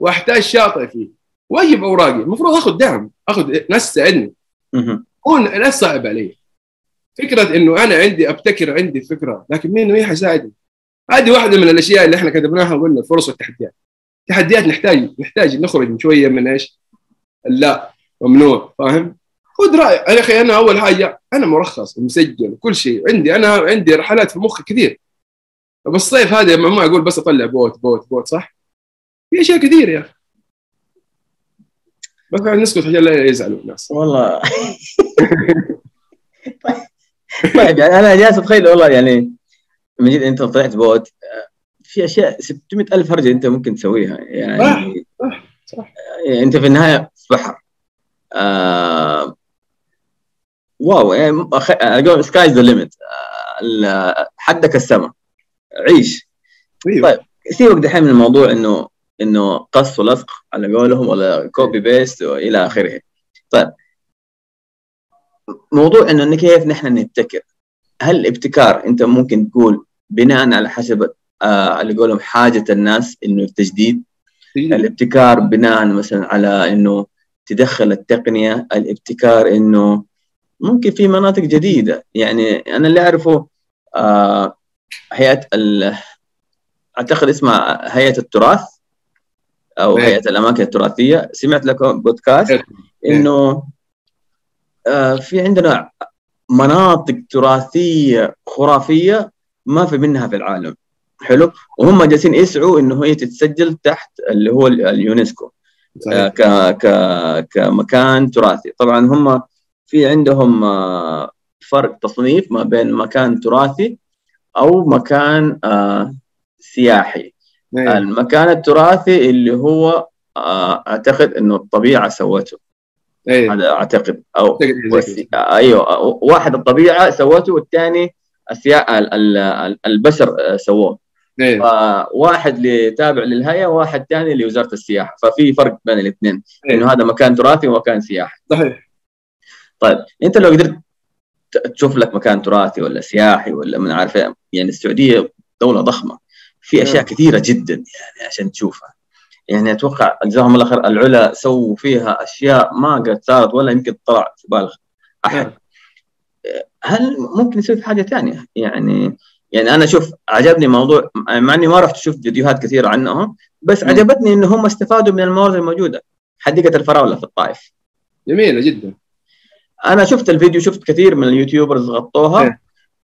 Speaker 2: وأحتاج شاطئ فيه واجب أوراقي. المفروض أخذ دعم أخذ ناس تساعدني هون لا صعب علي. فكرة إنه أنا عندي أبتكر عندي فكرة لكن مين مين حيساعدني؟ هذه واحدة من الأشياء اللي إحنا كتبناها وقلنا الفرص والتحديات. تحديات نحتاج نحتاج نخرج من شوية من إيش؟ لا ممنوع فاهم؟ خذ رايك يا أخي أنا أول حاجة أنا مرخص ومسجل وكل شيء. عندي أنا عندي رحلات في مخي كثير. بالصيف هذا ما أقول بس أطلع boat boat boat صح؟ في أشياء كثير يا أخي. بس نسكت عشان لا يزعلوا الناس.
Speaker 1: والله. طيب يعني أنا جالس أتخيل والله يعني من جد أنت طلعت boat في أشياء 600 ألف هرجة أنت ممكن تسويها يعني صح صح يعني أنت في النهاية في بحر. آه wow يعني sky's the limit حدك السماء عيش. أيوه. طيب سيبك دحين من الموضوع إنه إنه قص ولصق على قولهم ولا copy paste وإلى آخره. طيب موضوع إنه كيف نحن نبتكر؟ هل الابتكار أنت ممكن تقول بناء على حسب آه اللي يقولهم حاجة الناس إنه التجديد؟ الابتكار بناء مثلا على إنه تدخل التقنية الابتكار إنه ممكن في مناطق جديدة. يعني أنا اللي أعرفه آه هيئة أعتقد اسمها هيئة التراث أو إيه. هيئة الأماكن التراثية. سمعت لكم بودكاست إيه. إنه في عندنا مناطق تراثية خرافية ما في منها في العالم. حلو؟ وهم جالسين يسعوا إنه هي تتسجل تحت اللي هو اليونسكو. آه ك ك كمكان تراثي. طبعا هم في عندهم آه فرق تصنيف ما بين مكان تراثي أو مكان آه سياحي. أيه. المكان التراثي اللي هو آه أعتقد إنه الطبيعة سوته. أيه. هذا أعتقد. أو وسي... أيوه واحد الطبيعة سوته والثاني السيا... البشر سووه. أيه. فواحد اللي تابع للهيئة وواحد ثاني لوزارة السياحة. ففي فرق بين الاثنين. أيه. إنه هذا مكان تراثي ومكان سياحي.
Speaker 2: صحيح.
Speaker 1: طيب أنت لو قدرت تشوف لك مكان تراثي ولا سياحي ولا من عارف يعني السعودية دولة ضخمة. في أشياء كثيرة جدا يعني عشان تشوفها. يعني أتوقع جزاهم الله خير العلا سووا فيها أشياء ما قد صارت ولا يمكن طلع في بال احد هل ممكن يصير في حاجة ثانية يعني يعني أنا شوف عجبني موضوع مع إني ما رحت أشوف فيديوهات كثيرة عنهم بس عجبتني إن هم استفادوا من الموارد الموجودة. حديقة الفراولة في الطائف.
Speaker 2: جميلة جدا.
Speaker 1: أنا شفت الفيديو شفت كثير من اليوتيوبرز غطوها. إيه.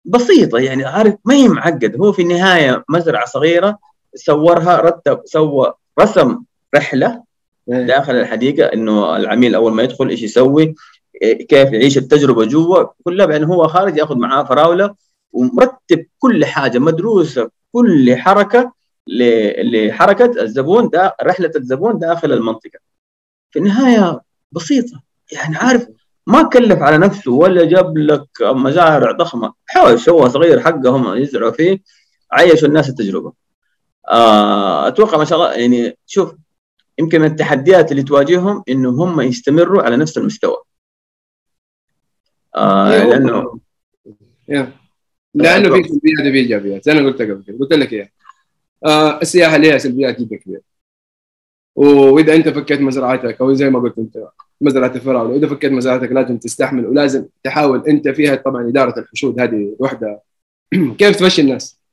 Speaker 1: بسيطة يعني عارف ما هي معقد. هو في النهاية مزرعة صغيرة صورها رتب سوى رسم رحلة إيه. داخل الحديقة إنه العميل أول ما يدخل إيش يسوي كيف يعيش التجربة جوا كلها بان هو خارج يأخذ معاه فراولة ومرتب كل حاجة مدروسة كل حركة لحركة الزبون دا رحلة الزبون داخل المنطقة. في النهاية بسيطة يعني عارف ما كلف على نفسه ولا جاب لك مزارع ضخمة. حاول سوى صغير حقهم يزرعوا فيه عيشوا الناس التجربة. أتوقع ما شاء الله يعني شوف يمكن من التحديات اللي تواجههم انه هم يستمروا على نفس المستوى. آه إيه، لأنه
Speaker 2: لأنه في سلبيات وفي إيجابيات زي أنا قلت قبل كده قلت لك إياها. آه السياحة لها سلبيات جدا كبيرة. وإذا أنت فكيت مزرعتك أو زي ما قلت أنت مزرعة الفراولة واذا فكيت مزرعتك لازم تستحمل ولازم تحاول أنت فيها طبعا إدارة الحشود هذه وحدة. كيف تمشي الناس؟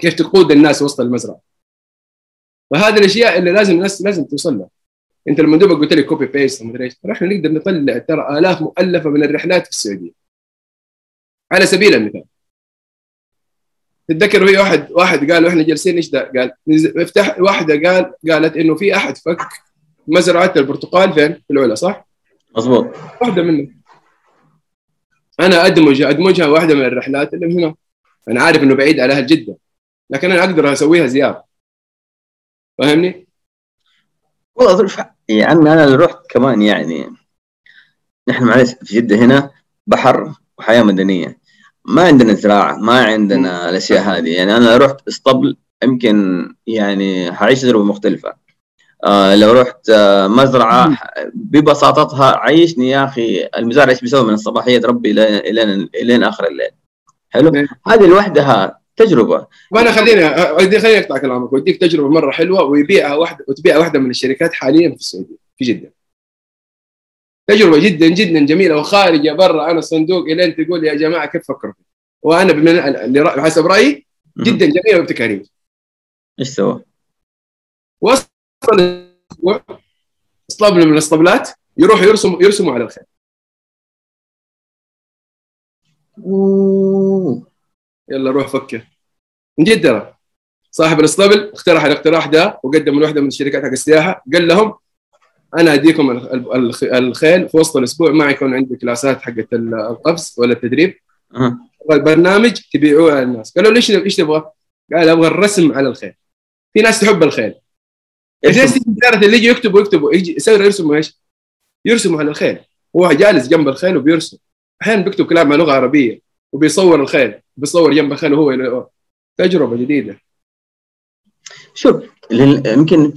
Speaker 2: كيف تقود الناس وسط المزرعة. فهذه الأشياء اللي لازم الناس لازم توصل لها. أنت لما دوبك قلت لي copy paste ومدري إيش ترى إحنا نقدر نطلع ترى آلاف مؤلفة من الرحلات في السعودية. على سبيل المثال. تتذكر في واحد واحد قال وإحنا جالسين إيش ده؟ قال افتح واحدة قال قالت إنه في أحد فك مزرعة البرتقال فين؟ في العلا صح؟
Speaker 1: مضبوط
Speaker 2: واحدة منهم. أنا ادمج أدمجها واحدة من الرحلات اللي من هنا. أنا عارف إنه بعيد على أهل جدة. لكن أنا أقدر أسويها زيارة. فاهمني؟
Speaker 1: والله يا عمي أنا اللي رحت كمان يعني نحن معلش في جدة هنا بحر وحياة مدنية. ما عندنا زراعة ما عندنا الأشياء هذه. يعني أنا رحت اسطبل يمكن يعني حعيش تجربة مختلفة. آه لو رحت آه مزرعة ببساطتها عيشني يا أخي المزارع إيش بيسوي من الصباحية تربي الين إلين آخر الليل. حلو؟ هذه لوحدها تجربة.
Speaker 2: وأنا خليني خليني أقطع كلامك وأديك تجربة مرة حلوة ويبيعها واحدة وتبيعها واحدة من الشركات حاليا في السعودية في جدة. تجربة جدا جدا جميلة وخارجة برا عن الصندوق إلين تقول يا جماعة كيف فكروا وأنا بمن... حسب رأيي جدا جميلة وابتكاريه
Speaker 1: إيش سوى؟
Speaker 2: وصل اسطبل من الأسطبلات يروح يرسم يرسموا على الخيل.
Speaker 1: أوه.
Speaker 2: يلا روح فكر. من جد ترى. صاحب الاسطبل اقترح الاقتراح ده وقدم من واحدة من الشركات حق السياحة. قال لهم أنا أديكم الخيل في وسط الأسبوع. ما يكون عندي كلاسات حقت القفز ولا التدريب.
Speaker 1: أه.
Speaker 2: برنامج تبيعوه للناس قالوا ليش إيش تبغى؟ قال أبغى الرسم على الخيل. في ناس تحب الخيل. الناس اللي يجي يكتبوا يكتبوا. يجي يصير يرسموا إيش؟ يرسموا على الخيل. هو جالس جنب الخيل وبيرسم. أحيانا بيكتب كلام لغة عربية. وبيصور الخيل بيصور جنب الخيل وهو تجربة جديدة.
Speaker 1: شوف يمكن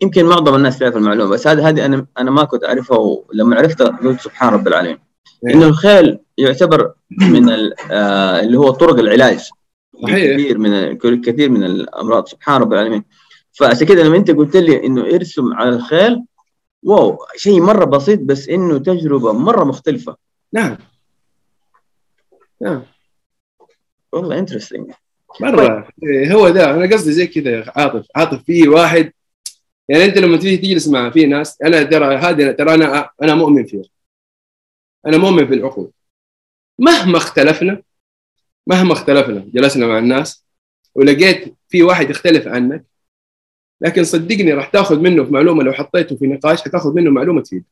Speaker 1: يمكن معظم الناس تعرف المعلومة بس هذه هذه أنا أنا ما كنت أعرفها ولما عرفتها قلت سبحان رب العالمين. إيه. إنه الخيل يعتبر من آه اللي هو طرق العلاج. صحيح. كثير من كثير من الأمراض سبحان رب العالمين. فعشان كذا لما أنت قلت لي إنه ارسم على الخيل wow شيء مرة بسيط بس إنه تجربة مرة مختلفة.
Speaker 2: نعم. نعم
Speaker 1: والله interesting
Speaker 2: مرة. طيب. هو ده أنا قصدي زي كذا يا عاطف عاطف في واحد يعني أنت لما تيجي تجلس مع في ناس أنا ترى هذه ترى أنا أنا مؤمن فيها. أنا مؤمن بالعقول مهما اختلفنا مهما اختلفنا جلسنا مع الناس ولقيت في واحد يختلف عنك لكن صدقني راح تاخذ منه في معلومة لو حطيته في نقاش حتاخذ منه معلومة تفيدك.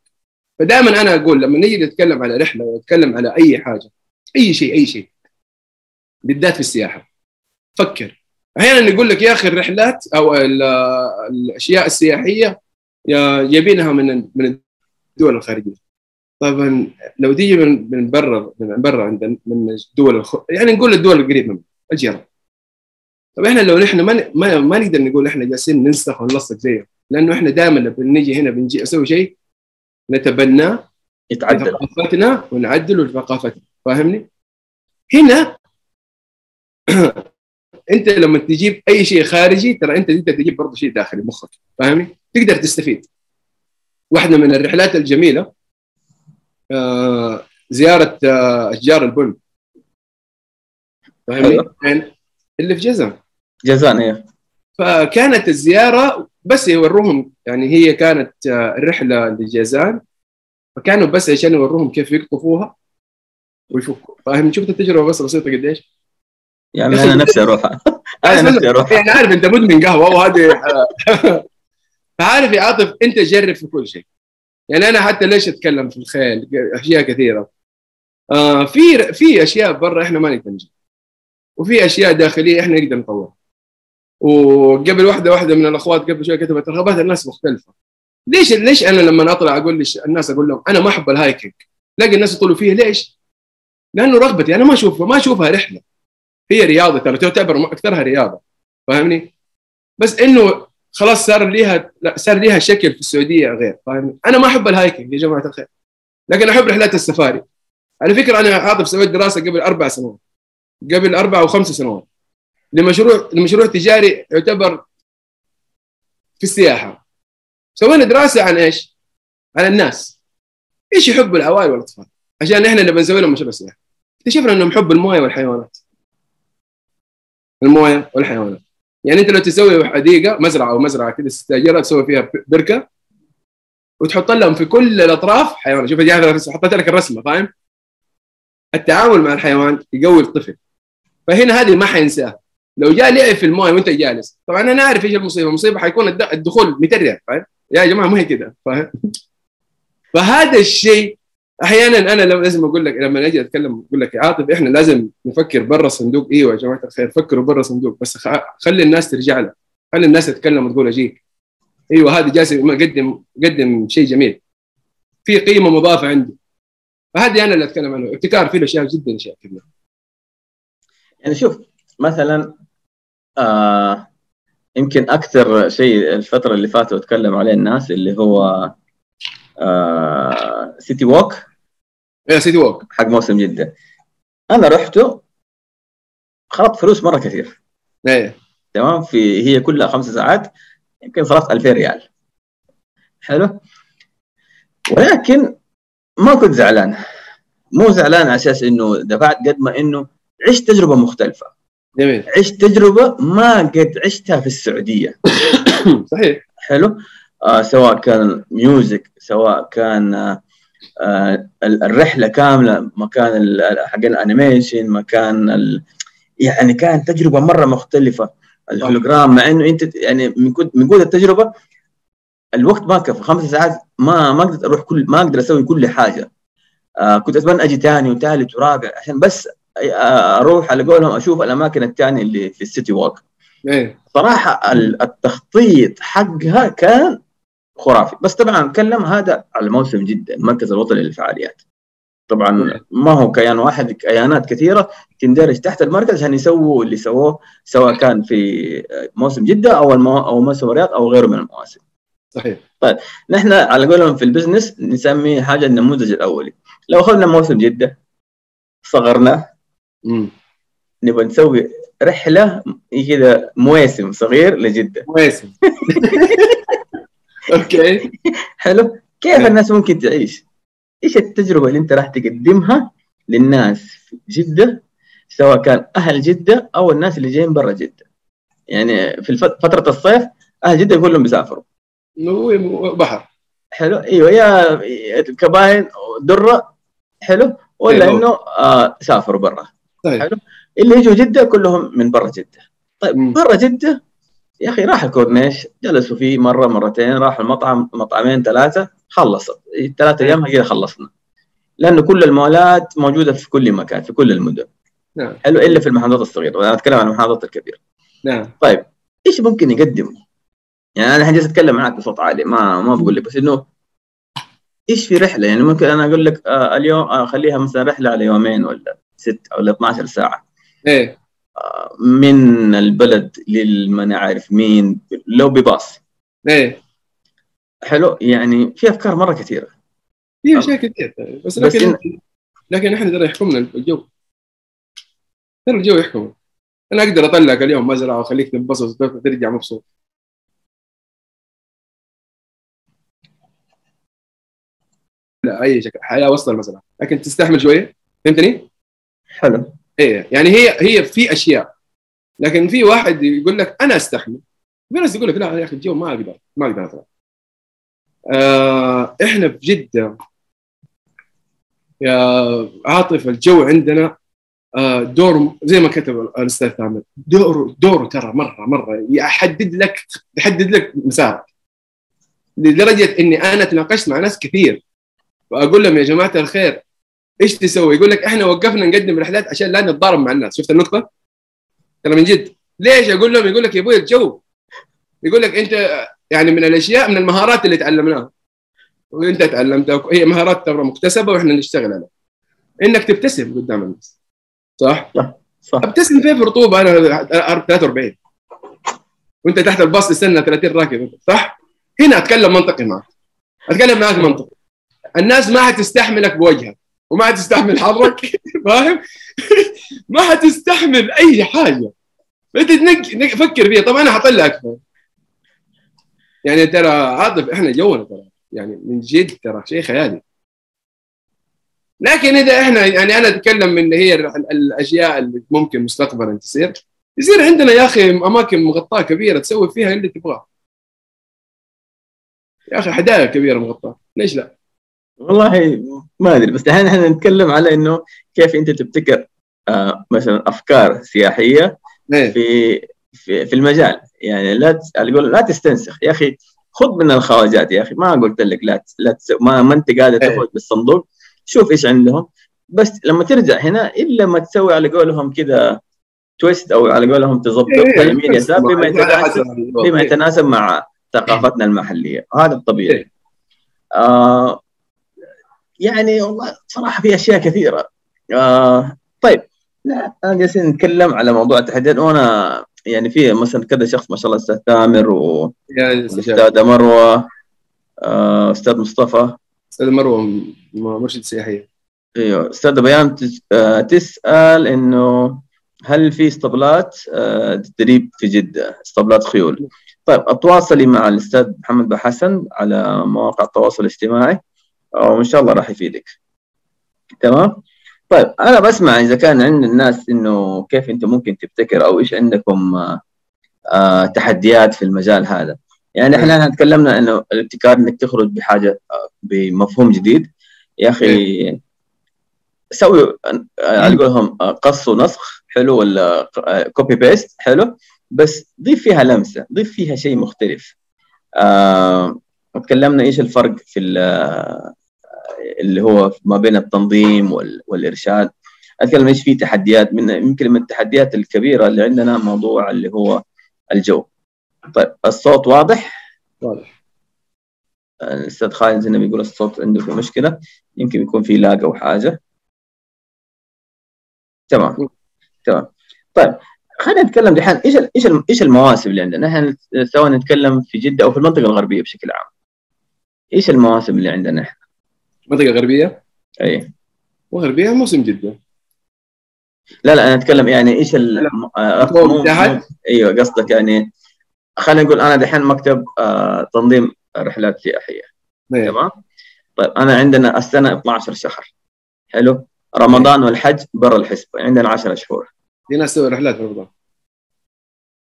Speaker 2: فدائما أنا أقول لما نيجي نتكلم على رحلة ونتكلم على أي حاجة أي شيء أي شيء. بالذات في السياحة. فكر. أحيانا يقول لك يا أخي الرحلات أو الأشياء السياحية جايبينها من من الدول الخارجية. طبعا لو تيجي من من برا من برا عند من الدول الخ... يعني نقول الدول القريبة من الجيران. طب إحنا لو نحن ما ما, ما نقدر نقول إحنا جالسين ننسخ ونلصق زيهم. لأنه إحنا دائما لما بنجي هنا بنجي أسوي شيء نتبناه
Speaker 1: يتعدل.
Speaker 2: ثقافتنا ونعدله ثقافتنا فاهمني؟ هنا انت لما تجيب اي شيء خارجي ترى انت تقدر تجيب برضه شيء داخلي مخك فاهمني؟ تقدر تستفيد واحدة من الرحلات الجميلة آه زيارة آه أشجار البن فاهمني؟ اللي في جازان
Speaker 1: جازان أيوه
Speaker 2: فكانت الزيارة بس يوروهم يعني هي كانت آه الرحلة لجازان فكانوا بس عشان يوروهم كيف يقطفوها ويفكوا فاهم؟ شفت التجربة بس بسيطة قديش؟
Speaker 1: يعني أنا نفسي أروح
Speaker 2: أنا نفسي أروح يعني عارف أنت مدمن قهوة وهذه فعارف يا عاطف أنت جرب في كل شيء. يعني أنا حتى ليش أتكلم في الخيل؟ أشياء كثيرة. آه في في أشياء برا إحنا ما نقدر نجيب. وفي أشياء داخلية إحنا نقدر نطورها. وقبل واحدة واحدة من الأخوات قبل شوية كتبت رغبات الناس مختلفة. ليش ليش أنا لما أطلع أقول ليش الناس أقول لهم أنا ما أحب الهايكنج تلاقي الناس يطولوا فيه ليش؟ لأنه رغبتي أنا ما أشوفها ما أشوفها رحلة. هي رياضة ترى تعتبر أكثرها رياضة. فاهمني؟ بس إنه خلاص صار ليها صار ليها شكل في السعودية غير فاهمني؟ أنا ما أحب ال hiking يا جماعة الخير. لكن أحب رحلات السفاري. على فكرة أنا عاطف سويت دراسة قبل أربع سنوات قبل أربع أو خمس سنوات. لمشروع لمشروع تجاري يعتبر في السياحة. سوينا دراسة عن إيش؟ عن الناس. إيش يحبوا العوائل والأطفال؟ عشان إحنا نبي نسوي لهم مشروع سياحي اكتشفنا انهم يحبوا المويه والحيوانات. المويه والحيوانات. يعني انت لو تسوي حديقة مزرعة أو مزرعة كذا تستاجرها تسوي فيها بركة وتحط لهم في كل الأطراف حيوان شوف حطيت لك الرسمة فاهم؟ التعامل مع الحيوان يقوي الطفل. فهنا هذه ما حينساها. لو جاء لعب في الموية وأنت جالس طبعا أنا عارف إيش المصيبة. المصيبة حيكون الدخول متريع فاهم؟ يا جماعة ما هي كده فاهم؟ فهذا الشيء أحيانا أنا لازم أقول لك لما أجي أتكلم أقول لك يا عاطف إحنا لازم نفكر برا الصندوق إيوه يا جماعة الخير فكروا برا الصندوق بس خلي الناس ترجع لك. خلي الناس تتكلم وتقول أجيك. إيوه هذا جالس يقدم قدم شيء جميل. في قيمة مضافة عندي. فهذه أنا اللي أتكلم عنه ابتكار فيه أشياء جدا أشياء كثيرة.
Speaker 1: يعني شوف مثلا آه يمكن أكثر شيء الفترة اللي فاتت وتكلم عليه الناس اللي هو آه سيتي ووك
Speaker 2: إيه سيتي ووك
Speaker 1: حق موسم جدة. أنا رحته خربت فلوس مرة كثير.
Speaker 2: إيه.
Speaker 1: تمام؟ في هي كلها خمس ساعات يمكن صرفت 2000 ريال. حلو؟ ولكن ما كنت زعلان. مو زعلان على أساس إنه دفعت قد ما إنه عشت تجربة مختلفة.
Speaker 2: جميل.
Speaker 1: عشت تجربة ما قد عشتها في السعودية.
Speaker 2: صحيح.
Speaker 1: حلو؟ آه سواء كان music سواء كان آه آه الرحلة كاملة مكان حق ال animation مكان ال... يعني كانت تجربة مرة مختلفة. الهولوجرام مع إنه أنت يعني من من قوة التجربة الوقت ما كفى خمس ساعات ما ما أقدر أروح كل ما أقدر أسوي كل حاجة. آه كنت أتمنى أجي ثاني وثالث ورابع عشان بس أروح على قولهم أشوف الأماكن الثانية اللي في السيتي ووك
Speaker 2: إيه.
Speaker 1: صراحة التخطيط حقها كان خرافي بس طبعا اتكلم هذا على موسم جدا المركز الوطني للفعاليات طبعا ما هو كيان واحد كيانات كثيرة تندرج تحت المركز عشان يسووا اللي سووه سواء كان في موسم جدة أو المو... أو موسم الرياض أو غيره من المواسم.
Speaker 2: صحيح.
Speaker 1: طيب نحن على قولهم في ال business نسمي حاجة النموذج الأولي. لو أخذنا موسم جدة صغرناه نبغى نسوي رحلة كذا مواسم صغير لجدة.
Speaker 2: مواسم. okay.
Speaker 1: حلو؟ كيف الناس ممكن تعيش؟ إيش التجربة اللي أنت راح تقدمها للناس في جدة سواء كان أهل جدة أو الناس اللي جايين برا جدة؟ يعني في فترة الصيف أهل جدة كلهم بيسافروا.
Speaker 2: بحر.
Speaker 1: حلو. إيوه يا كباين درة. حلو. ولا أيوة. إنه آه سافروا برا.
Speaker 2: طيب.
Speaker 1: حلو. اللي يجوا جدة كلهم من برا جدة. طيب برا جدة يا أخي راح الكورنيش. جلسوا فيه مرة مرتين راح المطعم مطعمين ثلاثة خلصت. ثلاثة أيام كذا خلصنا. لأنه كل المولات موجودة في كل مكان في كل المدن.
Speaker 2: نعم.
Speaker 1: حلو إلا في المحافظات الصغيرة. وأنا أتكلم عن المحافظات الكبيرة.
Speaker 2: نعم.
Speaker 1: طيب إيش ممكن يقدم؟ يعني أنا الحين أتكلم معك بصوت عالي ما ما بقول لك بس إنه إيش في رحلة؟ يعني ممكن أنا أقول لك آه اليوم اخليها آه مثلا رحلة على يومين ولا ست ولا 12
Speaker 2: ساعة.
Speaker 1: إيه. من البلد للما عارف مين لو بباص.
Speaker 2: إيه.
Speaker 1: حلو؟ يعني في أفكار مرة كثيرة.
Speaker 2: في أشياء كثير بس لكن بس إن... لكن إحنا ترى يحكمنا الجو. ترى الجو يحكم. أنا أقدر اطلعك اليوم مزرعة وأخليك تنبسط وترجع مبسوط. لا أي شكل. حياة وسط المزرعة. لكن تستحمل شوية؟ فهمتني؟
Speaker 1: حلو.
Speaker 2: إيه يعني هي هي في أشياء. لكن في واحد يقول لك أنا أستحمل. في ناس يقول لك لا يا أخي الجو ما أقدر ما أقدر أطلع. آه إحنا في جدة يا عاطف الجو عندنا آه دور زي ما كتب الأستاذ ثامر دور دور ترى مره مرة يحدد لك يحدد لك مسارك. لدرجة إني أنا تناقشت مع ناس كثير. وأقول لهم يا جماعة الخير إيش تسوي؟ يقول لك إحنا وقفنا نقدم رحلات عشان لا نتضارب مع الناس، شفت النقطة؟ ترى من جد. ليش؟ أقول لهم يقول لك يا أبوي الجو. يقول لك أنت يعني من الأشياء من المهارات اللي تعلمناها. وأنت تعلمتها. هي مهارات ترى مكتسبة وإحنا نشتغل عليها. إنك تبتسم قدام الناس. صح؟
Speaker 1: صح صح.
Speaker 2: أبتسم فين في رطوبه أنا 43 وأنت تحت الباص تستنى 30 راكب. صح؟ هنا أتكلم منطقي معك. أتكلم معك منطقي. الناس ما حتستحملك بوجهك. وما حتستحمل حرك فاهم؟ ما حتستحمل أي حاجة. انت فكر فيها. طبعا أنا حطلع أكثر يعني ترى عاطف إحنا جونا ترى. يعني من جد ترى شيء خيالي. لكن إذا إحنا يعني أنا أتكلم من هي الأشياء اللي ممكن مستقبلا تصير. يصير عندنا يا أخي أماكن مغطاة كبيرة تسوي فيها اللي تبغاه. يا أخي حدائق كبيرة مغطاة. ليش لا؟
Speaker 1: والله ما أدري بس الحين إحنا نتكلم على إنه كيف أنت تبتكر آه مثلا أفكار سياحية
Speaker 2: إيه.
Speaker 1: في في, في المجال. يعني لا أقول لا تستنسخ. يا أخي خذ من الخواجات يا أخي. ما قلت لك لا لا تس... ما, ما أنت قاعد
Speaker 2: إيه.
Speaker 1: تخرج بالصندوق. شوف إيش عندهم. بس لما ترجع هنا إلا ما تسوي على قولهم كذا تويست أو على قولهم تظبط
Speaker 2: إيه،
Speaker 1: يمين يسار بما يتناسب بما يتناسب مع ثقافتنا المحلية. هذا الطبيعي. آه يعني والله صراحة في أشياء كثيرة. آه طيب. لا أنا جالسين نتكلم على موضوع التحديات وأنا يعني في مثلا كذا شخص ما شاء الله أستاذ تامر
Speaker 2: يا
Speaker 1: أستاذ مروة آه، أستاذ مصطفى.
Speaker 2: مروة م- مرشد سياحية.
Speaker 1: أيوه استاذه بيان آه، تسأل إنه هل في اسطبلات آه، تدريب في جدة؟ اسطبلات خيول. طيب أتواصلي مع الأستاذ محمد بحسن على مواقع التواصل الاجتماعي. وان شاء الله راح يفيدك. تمام؟ طيب أنا بسمع إذا كان عند الناس إنه كيف أنت ممكن تبتكر أو إيش عندكم آه، آه، تحديات في المجال هذا. يعني إحنا تكلمنا إنه الابتكار إنك تخرج بحاجة آه، بمفهوم جديد. يا أخي سوي آه، على قولهم آه، قص ونسخ حلو ولا copy paste حلو. بس ضيف فيها لمسة ضيف فيها شيء مختلف. آه تكلمنا إيش الفرق في ال- اللي هو ما بين التنظيم وال- والإرشاد. أتكلم إيش في تحديات من يمكن من التحديات الكبيرة اللي عندنا موضوع اللي هو الجو. طيب الصوت واضح؟
Speaker 2: واضح.
Speaker 1: الأستاذ خالد هنا بيقول الصوت عنده في مشكلة يمكن يكون في lag أو حاجة. تمام. تمام. طيب خلينا نتكلم دحين إيش إيش إيش المواسم اللي عندنا؟ إحنا سواء نتكلم في جدة أو في المنطقة الغربية بشكل عام. إيش المواسم اللي عندنا إحنا؟
Speaker 2: منطقة غربية؟
Speaker 1: إي.
Speaker 2: وغربية موسم جدا.
Speaker 1: لا لا أنا أتكلم يعني إيش ال. آه، إيوه قصدك يعني خلينا نقول أنا دحين مكتب آه، تنظيم رحلات
Speaker 2: سياحية.
Speaker 1: تمام؟ طيب أنا عندنا السنة 12 شهر. حلو؟ رمضان والحج برا الحسبة. عندنا 10 شهور.
Speaker 2: في ناس تسوي رحلات في رمضان.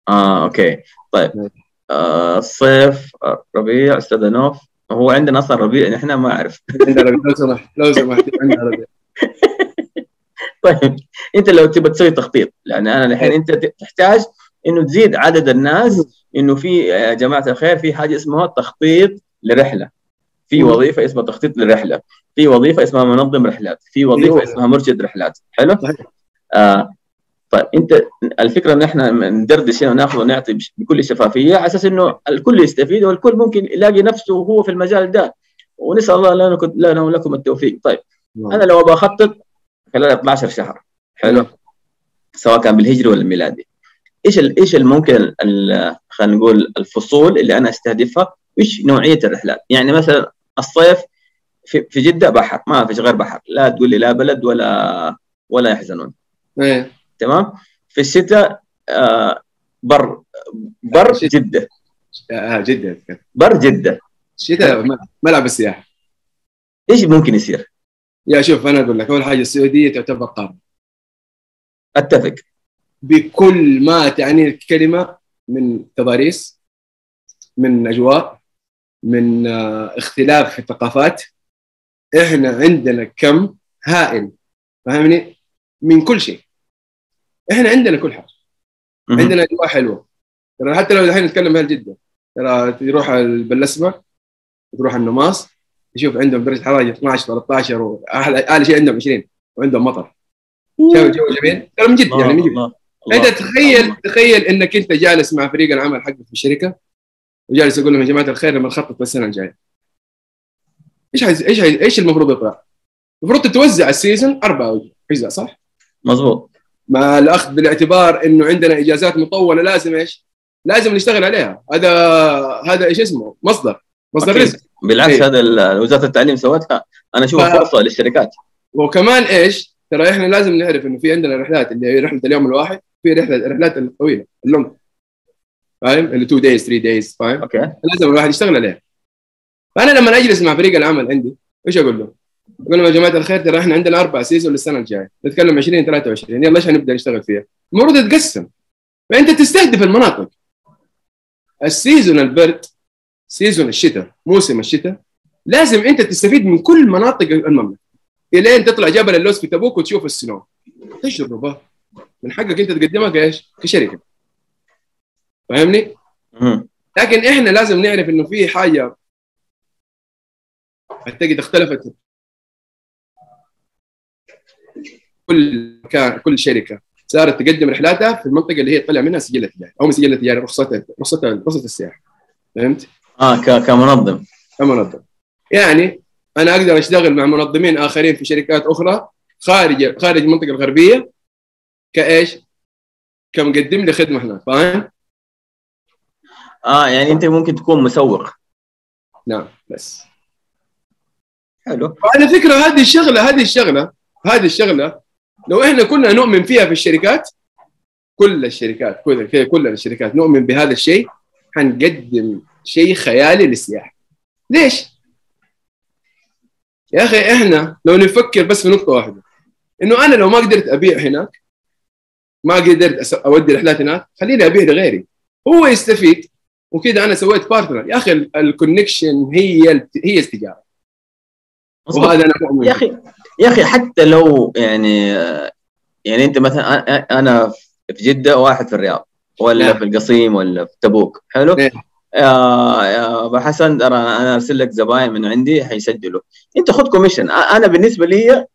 Speaker 1: آه أوكي. طيب. آه الصيف ربيع أستاذ نوف. هو عندنا أصلا ربيع إحنا ما أعرف.
Speaker 2: عندنا ربيع لو سمحت لو سمحت عندنا ربيع.
Speaker 1: طيب أنت لو تبغى تسوي تخطيط لأن أنا الحين أنت تحتاج إنه تزيد عدد الناس إنه في يا جماعة الخير في حاجة اسمها تخطيط لرحلة. في. وظيفة اسمها تخطيط للرحله في وظيفة اسمها منظم رحلات. في وظيفة
Speaker 2: أيوة.
Speaker 1: اسمها مرشد رحلات. حلو. آه طيب انت الفكرة ان إحنا ندردش هنا وناخذ ونعطي بكل شفافية على أساس إنه الكل يستفيد والكل ممكن يلاقي نفسه وهو في المجال ده. ونسأل الله لنا لنا ولكم التوفيق. طيب أنا لو أبغى أخطط خلال 12 شهر حلو؟ سواء كان بالهجري ولا الميلادي إيش إيش الممكن ال- خلينا نقول الفصول اللي أنا أستهدفها؟ وإيش نوعية الرحلات؟ يعني مثلا الصيف في, في جدة بحر ما فيش غير بحر. لا تقول لي لا بلد ولا ولا يحزنون.
Speaker 2: إيه.
Speaker 1: تمام؟ في الشتاء آه بر بر. جدة.
Speaker 2: آه جدا
Speaker 1: بر جدة.
Speaker 2: الشتاء م- ملعب السياحة.
Speaker 1: إيش ممكن يصير؟
Speaker 2: يا شوف أنا أقول لك أول حاجة السعودية تعتبر قارة.
Speaker 1: أتفق.
Speaker 2: بكل ما تعنيه الكلمة من تضاريس من أجواء من آه، اختلاف في الثقافات إحنا عندنا كم هائل فاهمني من كل شيء. إحنا عندنا كل
Speaker 1: حاجة.
Speaker 2: عندنا أجواء حلوة. ترى حتى لو الحين نتكلم أهل جدة ترى تروح البلسمة تروح النماص تشوف عندهم درجة حرارة 12 13 واحلى اعلى شيء عندهم 20 وعندهم مطر. جو جو جميل. ترى من جد يعني من جد. انت
Speaker 1: الله.
Speaker 2: تخيل تخيل إنك أنت جالس مع فريق العمل حقك في الشركة وجالس يقول لهم يا جماعة الخير لما نخطط للسنه الجايه إيش حيز... إيش حيز... إيش المفروض يطلع؟ المفروض تتوزع السيزون أربع اجزاء صح؟
Speaker 1: مظبوط.
Speaker 2: مع الأخذ بالاعتبار إنه عندنا إجازات مطولة لازم إيش؟ لازم نشتغل عليها هذا هذا إيش اسمه؟ مصدر مصدر. رزق
Speaker 1: بالعكس
Speaker 2: إيه.
Speaker 1: هذا وزارة التعليم سوتها أنا اشوفها
Speaker 2: ف-
Speaker 1: فرصة للشركات
Speaker 2: وكمان إيش؟ ترى إحنا لازم نعرف إنه في عندنا رحلات اللي هي رحلة اليوم الواحد في رحله الرحلات الطويلة ال long فاهم اللي 2 days 3 days فاهم
Speaker 1: okay
Speaker 2: لازم الواحد يشتغل عليه فانا لما أجلس مع فريق العمل عندي إيش أقول له؟ لهم يا جماعة الخير ترى إحنا عندنا أربع season للسنة الجاية. نتكلم 20 23 يلا إيش حنبدا نشتغل فيها؟ المفروض تتقسم فأنت تستهدف المناطق. ال season البرد season الشتاء موسم الشتاء لازم أنت تستفيد من كل مناطق المملكة. إلين تطلع جبل اللوز في تبوك وتشوف السنو. تجربه من حقك أنت تقدمها كإيش؟ كشركة. فاهمني؟ لكن إحنا لازم نعرف إنه في حاجة. اعتقد اختلفت كل مكان كل شركة صارت تقدم رحلاتها في المنطقة اللي هي تطلع منها سجل التجاري أو سجل التجاري رخصتها رخصتها رخصة السياحة فهمت؟
Speaker 1: آه ك- كمنظم
Speaker 2: كمنظم يعني أنا أقدر أشتغل مع منظمين آخرين في شركات أخرى خارج خارج المنطقة الغربية كإيش؟ كمقدم لي خدمة هناك فاهم؟
Speaker 1: آه يعني أنت ممكن تكون مسوق
Speaker 2: نعم بس
Speaker 1: حلو
Speaker 2: على فكرة هذه الشغلة هذه الشغلة هذه الشغلة لو إحنا كنا نؤمن فيها في الشركات كل الشركات كل كل الشركات نؤمن بهذا الشيء حنقدم شيء خيالي للسياحة. ليش؟ يا أخي إحنا لو نفكر بس في نقطة واحدة إنه أنا لو ما قدرت أبيع هناك ما قدرت أودي رحلات هناك خليني أبيع لغيري. هو يستفيد وكذا أنا سويت partner يا أخي ال connection هي هي التجاره. وهذا أنا مؤمن
Speaker 1: يا أخي يا أخي حتى لو يعني يعني أنت مثلا أنا في جدة واحد في الرياض ولا
Speaker 2: نعم.
Speaker 1: في القصيم ولا في تبوك حلو؟
Speaker 2: نعم.
Speaker 1: يا يا أبو حسن ترى أنا أرسل لك زباين من عندي حيسجلوا. أنت خذ كوميشن أنا بالنسبة لي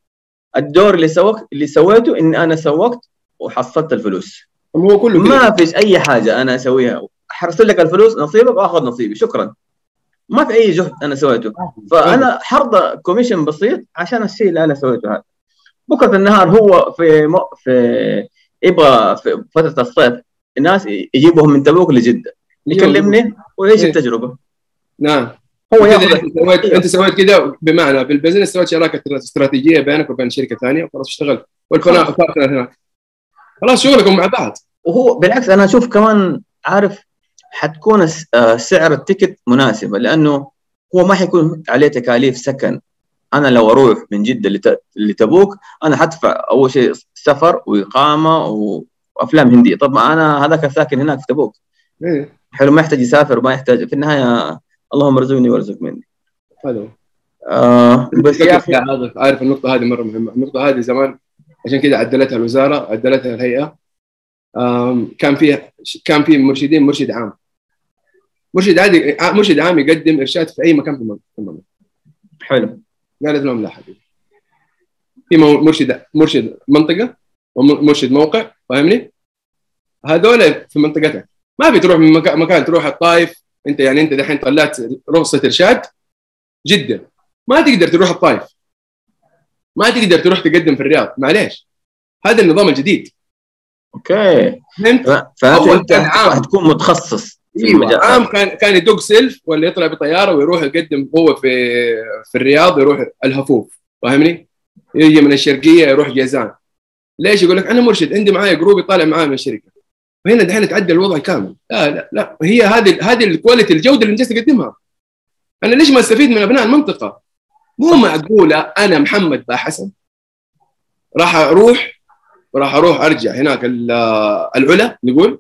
Speaker 1: الدور اللي سوقت اللي سويته ان أنا سوقت وحصلت الفلوس.
Speaker 2: هو كله.
Speaker 1: ما فيش أي حاجة أنا أسويها. حرسل لك الفلوس نصيبك وآخذ نصيبي. شكرا. ما في أي جهد أنا سويته. فأنا حرضى commission بسيط عشان الشيء اللي أنا سويته هذا. بكرة النهار هو في م... في يبغى في فترة الصيف الناس يجيبهم من تبوك لجدة. يكلمني ويعيش
Speaker 2: إيه.
Speaker 1: التجربة.
Speaker 2: نعم.
Speaker 1: هو ياخذ.
Speaker 2: سويت أنت سويت كده بمعنى بال business سويت شراكة استراتيجية بينك وبين شركة ثانية وخلاص اشتغل. والفنان partner هناك. خلاص شغلكم مع بعض.
Speaker 1: وهو بالعكس أنا أشوف كمان عارف حتكون آه، سعر التيكت مناسبة لأنه هو ما حيكون عليه تكاليف سكن. أنا لو أروح من جدة لت- لتبوك أنا حدفع أول شيء سفر وإقامة وأفلام هندية. طبعا أنا هذاك ساكن هناك في تبوك.
Speaker 2: إيه.
Speaker 1: حلو ما يحتاج يسافر وما يحتاج. في النهاية اللهم ارزقني وارزق مني.
Speaker 2: هو
Speaker 1: آه بس يا أخي
Speaker 2: عارف النقطة هذه مرة مهمة. النقطة هذه زمان عشان كده عدلتها الوزارة عدلتها الهيئة. كان فيها كان في مرشدين مرشد عام. مرشد عادي مرشد عام يقدم إرشاد في أي مكان في المم- في المملكة.
Speaker 1: حلو.
Speaker 2: قالت لهم لا حبيبي. في مرشد مرشد منطقة ومرشد موقع فاهمني؟ هذول في منطقتك. ما بتروح من مكان, مكان تروح الطائف أنت يعني أنت دحين طلعت رخصة إرشاد؟ جده ما تقدر تروح الطائف. ما تقدر تروح تقدم في الرياض. معليش. هذا النظام الجديد.
Speaker 1: okay.
Speaker 2: فهمت؟
Speaker 1: ف- فانت
Speaker 2: أول
Speaker 1: أنت
Speaker 2: كان عام.
Speaker 1: حتكون متخصص إيوه
Speaker 2: عام كان كان يدق سلف ولا يطلع بطيارة ويروح يقدم هو في في الرياض يروح الهفوف. فاهمني؟ يجي من الشرقية يروح جيزان ليش يقول لك أنا مرشد؟ عندي معايا جروب يطالع معايا من الشركة. وهنا دحين تعدل الوضع كامل. لا لا لا. هي هذه هذه ال quality الجودة اللي انت جالس تقدمها أنا ليش ما أستفيد من أبناء المنطقة؟ مو معقولة أنا محمد با حسن راح أروح راح أروح أرجع هناك ال- العلا نقول.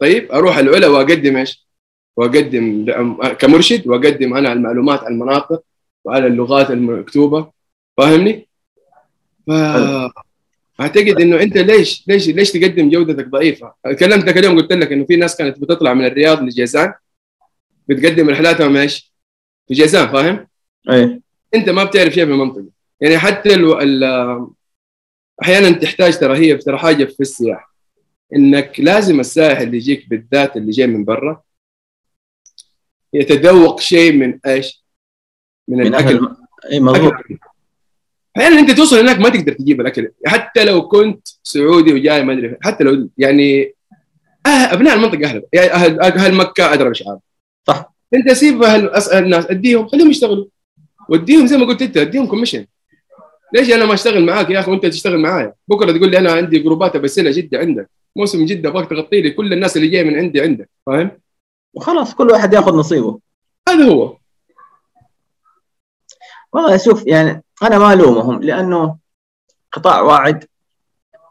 Speaker 2: طيب أروح العلا وأقدم إيش؟ وأقدم كمرشد وأقدم أنا المعلومات عن المناطق وعلى اللغات المكتوبة فاهمني؟ ف أعتقد إنه أنت ليش ليش ليش تقدم جودتك ضعيفة؟ كلمتك اليوم قلت لك إنه في ناس كانت بتطلع من الرياض لجيزان بتقدم رحلاتهم إيش؟ في جيزان فاهم؟
Speaker 1: إيه
Speaker 2: أنت ما بتعرف شيء في المنطقة يعني حتى ال ال أحيانا تحتاج ترى هي ترى حاجة في السياحة إنك لازم السائح اللي يجيك بالذات اللي جاي من برا يتذوق شيء من إيش؟ من,
Speaker 1: من الأكل. إي مضبوط.
Speaker 2: أحيانا أنت توصل هناك ما تقدر تجيب الأكل. حتى لو كنت سعودي وجاي ما أدري. حتى لو يعني أه أبناء المنطقة أهل. يعني أهل أهل مكة أدرى مش عارف
Speaker 1: صح.
Speaker 2: أنت سيب أهل أس- الناس أديهم خليهم يشتغلوا. وديهم زي ما قلت أنت أديهم كوميشن ليش؟ أنا ما أشتغل معاك يا أخي وأنت تشتغل معايا. بكرة تقول لي أنا عندي جروبات ابسلها جدا عندك. موسم جدة أبغاك تغطي لي كل الناس اللي جاية من عندي عندك فاهم؟
Speaker 1: وخلاص كل واحد ياخذ نصيبه
Speaker 2: هذا هو
Speaker 1: والله شوف يعني أنا ما ألومهم لأنه قطاع واعد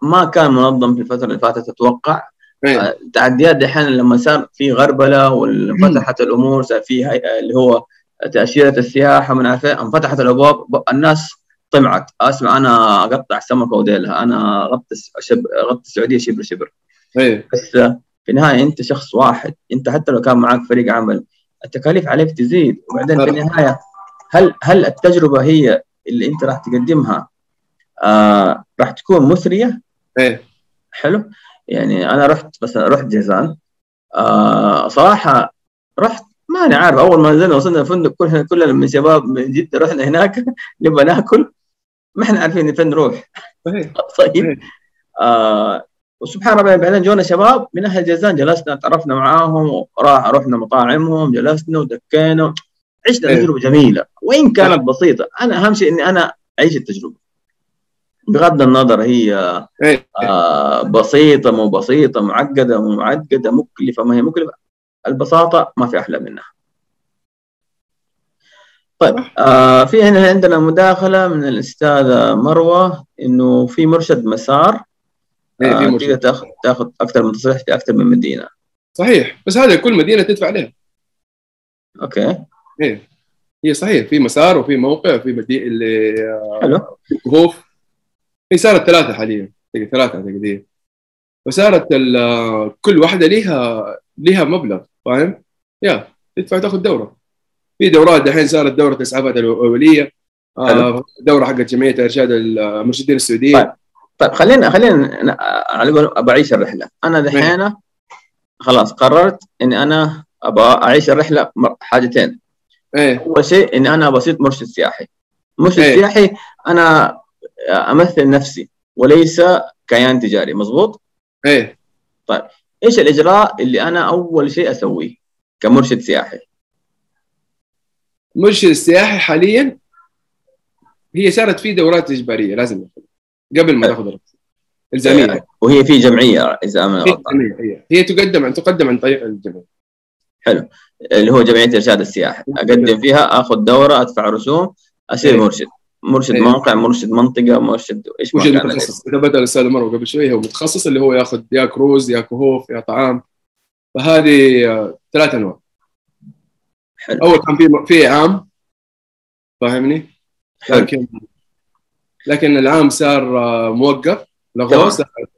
Speaker 1: ما كان منظم في الفترة اللي فاتت أتوقع
Speaker 2: إيه.
Speaker 1: تعديات دحين لما صار في غربلة وانفتحت الأمور صار في اللي هو تأشيرة السياحة من عارف إيه، انفتحت الأبواب الناس طمعت اسمع أنا أقطع سمكه وديلها. أنا غطت شب... غطت السعودية شبر شبر.
Speaker 2: إيه.
Speaker 1: بس في النهاية أنت شخص واحد. أنت حتى لو كان معك فريق عمل التكاليف عليك تزيد. وبعدين في النهاية هل هل التجربة هي اللي أنت راح تقدمها آه راح تكون مثرية؟
Speaker 2: إيه.
Speaker 1: حلو. يعني أنا رحت مثلا رحت جيزان آه صراحة رحت ما أنا عارف. أول ما نزلنا وصلنا الفندق كلنا كلنا من شباب من جدة رحنا هناك. نبغى ناكل. ما إحنا عارفين فين نروح طيب.
Speaker 2: إيه.
Speaker 1: آه وسبحان الله بعدين جونا شباب من أهل جازان جلسنا تعرفنا معاهم وراح رحنا مطاعمهم جلسنا ودكينا. عشنا
Speaker 2: إيه.
Speaker 1: تجربة جميلة. وإن كانت بسيطة أنا أهم شيء إني أنا أعيش التجربة. بغض النظر هي
Speaker 2: إيه.
Speaker 1: آه بسيطة مو بسيطة معقدة مو معقدة مكلفة ما هي مكلفة. البساطة ما في أحلى منها. طيب آه في هنا عندنا مداخلة من الأستاذة مروة إنه في مرشد مسار
Speaker 2: في
Speaker 1: آه،. تقدر تاخذ تاخذ أكثر من تصريح في أكثر من مدينة.
Speaker 2: صحيح بس هذا كل مدينة تدفع عليه
Speaker 1: أوكي.
Speaker 2: إيه. هي صحيح في مسار وفي موقع وفي مدينه اللي
Speaker 1: حلو.
Speaker 2: كهوف هي صارت ثلاثة حاليا ثلاثة اعتقد فصارت كل واحدة ليها ليها مبلغ فاهم؟ يا تدفع تاخذ دورة. في دورات دحين صارت دورة الإسعافات الأولية آه. دورة حقت جمعية إرشاد المرشدين السعوديين.
Speaker 1: طيب. طيب خلينا خلينا على قول ابى اعيش الرحلة. أنا دحين خلاص قررت إني أنا أبغى أعيش الرحلة حاجتين.
Speaker 2: إيه.
Speaker 1: أول شيء إني أنا بصير مرشد سياحي. مرشد
Speaker 2: إيه.
Speaker 1: سياحي أنا أمثل نفسي وليس كيان تجاري مزبوط
Speaker 2: إيه.
Speaker 1: إيش الإجراء اللي أنا أول شيء أسويه كمرشد سياحي؟
Speaker 2: المرشد السياحي حاليا هي صارت في دورات إجبارية لازم قبل ما تاخذ الرخصه إلزامية.
Speaker 1: وهي في
Speaker 2: جمعية
Speaker 1: إذا
Speaker 2: أنا هي. هي تقدم عن تقدم عن طريق الجمعية.
Speaker 1: اللي هو جمعية إرشاد السياحة. أقدم فيها آخذ دورة أدفع رسوم أصير
Speaker 2: إيه.
Speaker 1: مرشد. مرشد
Speaker 2: إيه.
Speaker 1: موقع مرشد منطقة مرشد إيش
Speaker 2: مرشد متخصص؟ إذا بدأ الأستاذ مروه قبل شوي هو متخصص اللي هو ياخذ يا كروز يا كهوف يا طعام. فهذه آه، ثلاث أنواع.
Speaker 1: حلو.
Speaker 2: اول كان في في عام فاهمني؟ لكن لكن العام صار آه، موقف
Speaker 1: تمام.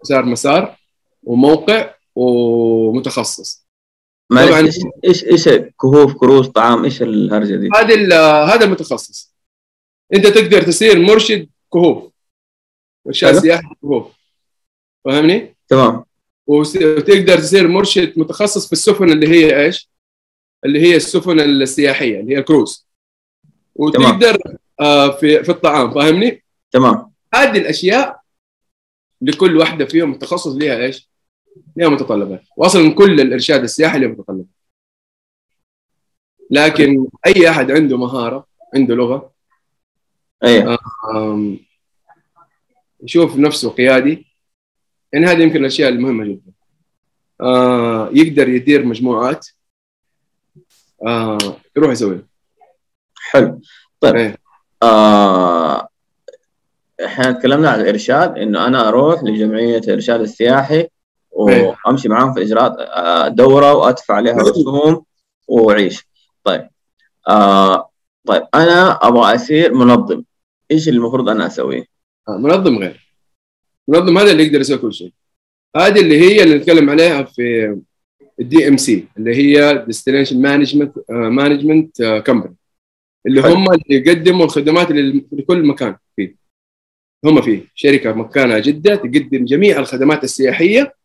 Speaker 2: صار- مسار وموقع ومتخصص طبعاً.
Speaker 1: إيش إيش إيش كهوف كروز طعام إيش الهرجة دي؟
Speaker 2: هذا ال- هذا المتخصص أنت تقدر تصير مرشد كهوف
Speaker 1: حلو.
Speaker 2: سياحي كهوف فاهمني؟
Speaker 1: تمام
Speaker 2: وتقدر تصير مرشد متخصص في السفن اللي هي إيش؟ اللي هي السفن السياحية اللي هي الكروز. وتقدر آه في في الطعام فاهمني؟
Speaker 1: تمام.
Speaker 2: هذه الأشياء لكل واحدة فيهم تخصص ليها إيش؟ ليها متطلبات. واصلا كل الإرشاد السياحي له متطلبات. لكن أي أحد عنده مهارة عنده
Speaker 1: لغة
Speaker 2: أيوه يشوف نفسه قيادي يعني هذه يمكن الأشياء المهمة جدا. آه يقدر يدير مجموعات آه يروح يسويها
Speaker 1: حلو. طيب
Speaker 2: إيه.
Speaker 1: آه إحنا تكلمنا عن الإرشاد إنه أنا أروح لجمعية الإرشاد السياحي
Speaker 2: إيه.
Speaker 1: وأمشي معاهم في الاجراءات آه، دورة وأدفع عليها رسوم وأعيش. طيب آه طيب أنا أبغى أصير منظم. إيش اللي المفروض أنا أسويه؟
Speaker 2: آه منظم غير. منظم هذا اللي يقدر يسوي كل شيء. هذه اللي هي اللي نتكلم عليها في الدي إم سي اللي هي ديستنيشن مانجمنت مانجمنت كومباني اللي. هم اللي يقدموا الخدمات لكل مكان فيه هم فيه شركة مكانها جدة تقدم جميع الخدمات السياحية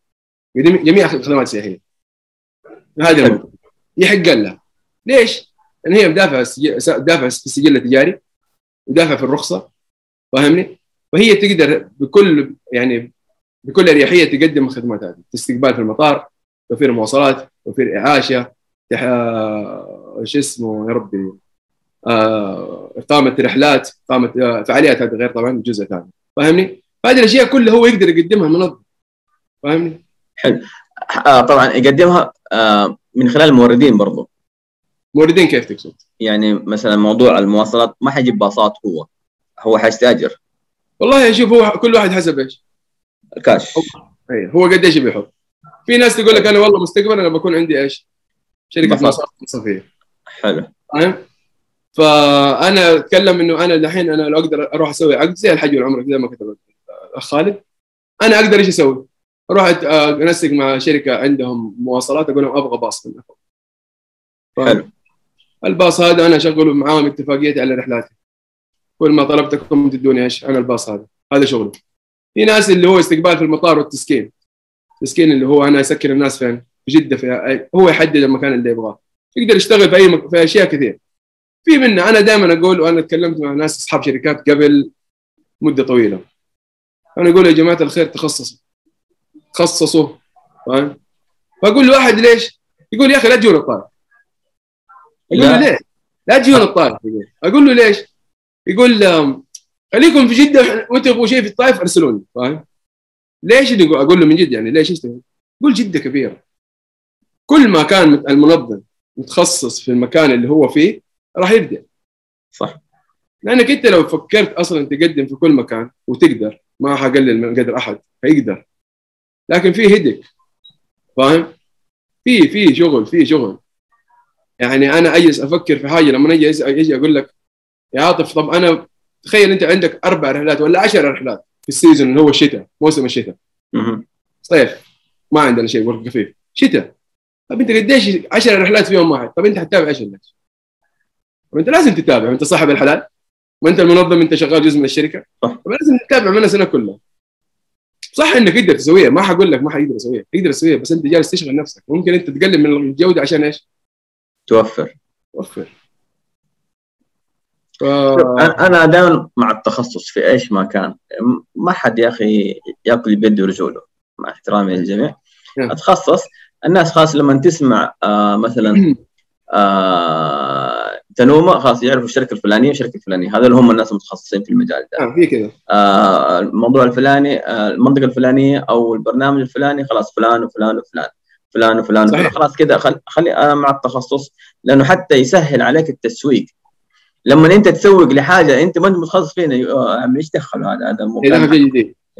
Speaker 2: جميع الخدمات
Speaker 1: السياحية.
Speaker 2: المنطقة يحق لها ليش؟ لأن هي مدافعة دافعة في السجل التجاري ودافع في الرخصة فاهمني؟ فهي تقدر بكل يعني بكل أريحية تقدم الخدمات هذه استقبال في المطار توفير مواصلات توفير إعاشة تح... شو اسمه يا ربي؟ آه، إقامة رحلات إقامة آه، فعاليات هذا غير طبعا الجزء الثاني فاهمني؟ فهذه الأشياء كلها هو يقدر يقدمها منظم فاهمني؟
Speaker 1: حلو. آه طبعا يقدمها آه من خلال الموردين برضو.
Speaker 2: موردين كيف تقصد؟
Speaker 1: يعني مثلا موضوع المواصلات ما حيجيب باصات هو. هو حيستأجر.
Speaker 2: والله شوف هو كل واحد حسب إيش؟
Speaker 1: الكاش.
Speaker 2: هو قد إيش بيحط؟ في ناس تقول لك أنا والله مستقبلا أنا بكون عندي إيش؟
Speaker 1: شركة.
Speaker 2: مواصلات صفية.
Speaker 1: حلو.
Speaker 2: فاهم فأنا أتكلم إنه أنا الحين أنا لو أقدر أروح أسوي عقد زي الحج والعمرة زي ما كتب الأخ خالد. أنا أقدر إيش أسوي؟ أروح أنسق مع شركة عندهم مواصلات أقول لهم أبغى باص منكم
Speaker 1: حلو.
Speaker 2: الباص هذا أنا أشغله معاهم اتفاقيتي على رحلاتي. كل ما طلبتكم تدوني إيش؟ أنا الباص هذا. هذا شغلي. في ناس اللي هو استقبال في المطار والتسكين. التسكين اللي هو أنا اسكر الناس فين في جدة في هو يحدد المكان اللي يبغاه يقدر يشتغل في أي مك... في أشياء كثير في منا أنا دائما أقول وأنا تكلمت مع ناس أصحاب شركات قبل مدة طويلة أنا أقول يا جماعة الخير تخصصوا تخصصوا فاهم فأقول لواحد ليش؟ يقول يا أخي لا تجون الطائف يقول له. ليه؟ لا تجون الطائف. أقول له ليش؟ يقول خليكم في جدة وأنتم تبغوا شيء في الطائف أرسلوني فاهم؟ ليش أقول له من جد يعني ليش إيش تبغى؟ يقول جدة كبيرة. كل ما كان المنظم متخصص في المكان اللي هو فيه راح يبدع.
Speaker 1: صح.
Speaker 2: لأنك أنت لو فكرت أصلا تقدم في كل مكان وتقدر ما حقلل من قدر أحد هيقدر لكن في هدك. فاهم؟ في في شغل في شغل. يعني أنا أجلس أفكر في حاجة لما أجي أجي أقول لك يا عاطف طب أنا تخيل أنت عندك أربع رحلات ولا عشر رحلات. في السيزون اللي هو الشتاء موسم الشتاء. صيف ما عندنا شيء ورك خفيف شتاء. طب أنت قديش 10 رحلات في يوم واحد؟ طب أنت حتتابع إيش ليش؟ طب أنت لازم تتابع. أنت صاحب الحلال. ما أنت المنظم أنت شغال جزء من الشركة.
Speaker 1: صح.
Speaker 2: طب لازم تتابع منها السنة كلها. صح إنك تقدر تسويها. ما حقول لك ما حيقدر يسويها تقدر تسويها بس أنت جالس تشغل نفسك. ممكن أنت تقلل من الجودة عشان إيش؟
Speaker 1: توفر.
Speaker 2: توفر.
Speaker 1: أنا أنا دائما مع التخصص في إيش ما كان. ما حد يا أخي ياكل بيده ورجوله مع احترامي للجميع.
Speaker 2: نعم.
Speaker 1: أتخصص الناس خلاص لما تسمع آه مثلا آه تنومة خلاص يعرفوا الشركة الفلانية والشركة الفلانية. هذول هم الناس المتخصصين في المجال ده.
Speaker 2: آه في كذا.
Speaker 1: آه الموضوع الفلاني آه المنطقة الفلانية أو البرنامج الفلاني خلاص فلان وفلان وفلان. فلان وفلان. خلاص كذا خل... خلي أنا مع التخصص لأنه حتى يسهل عليك التسويق. لما انت تسوق لحاجة انت ما انت متخصص فيها آه، يا عم إيش دخلوا هذا؟ هذا مو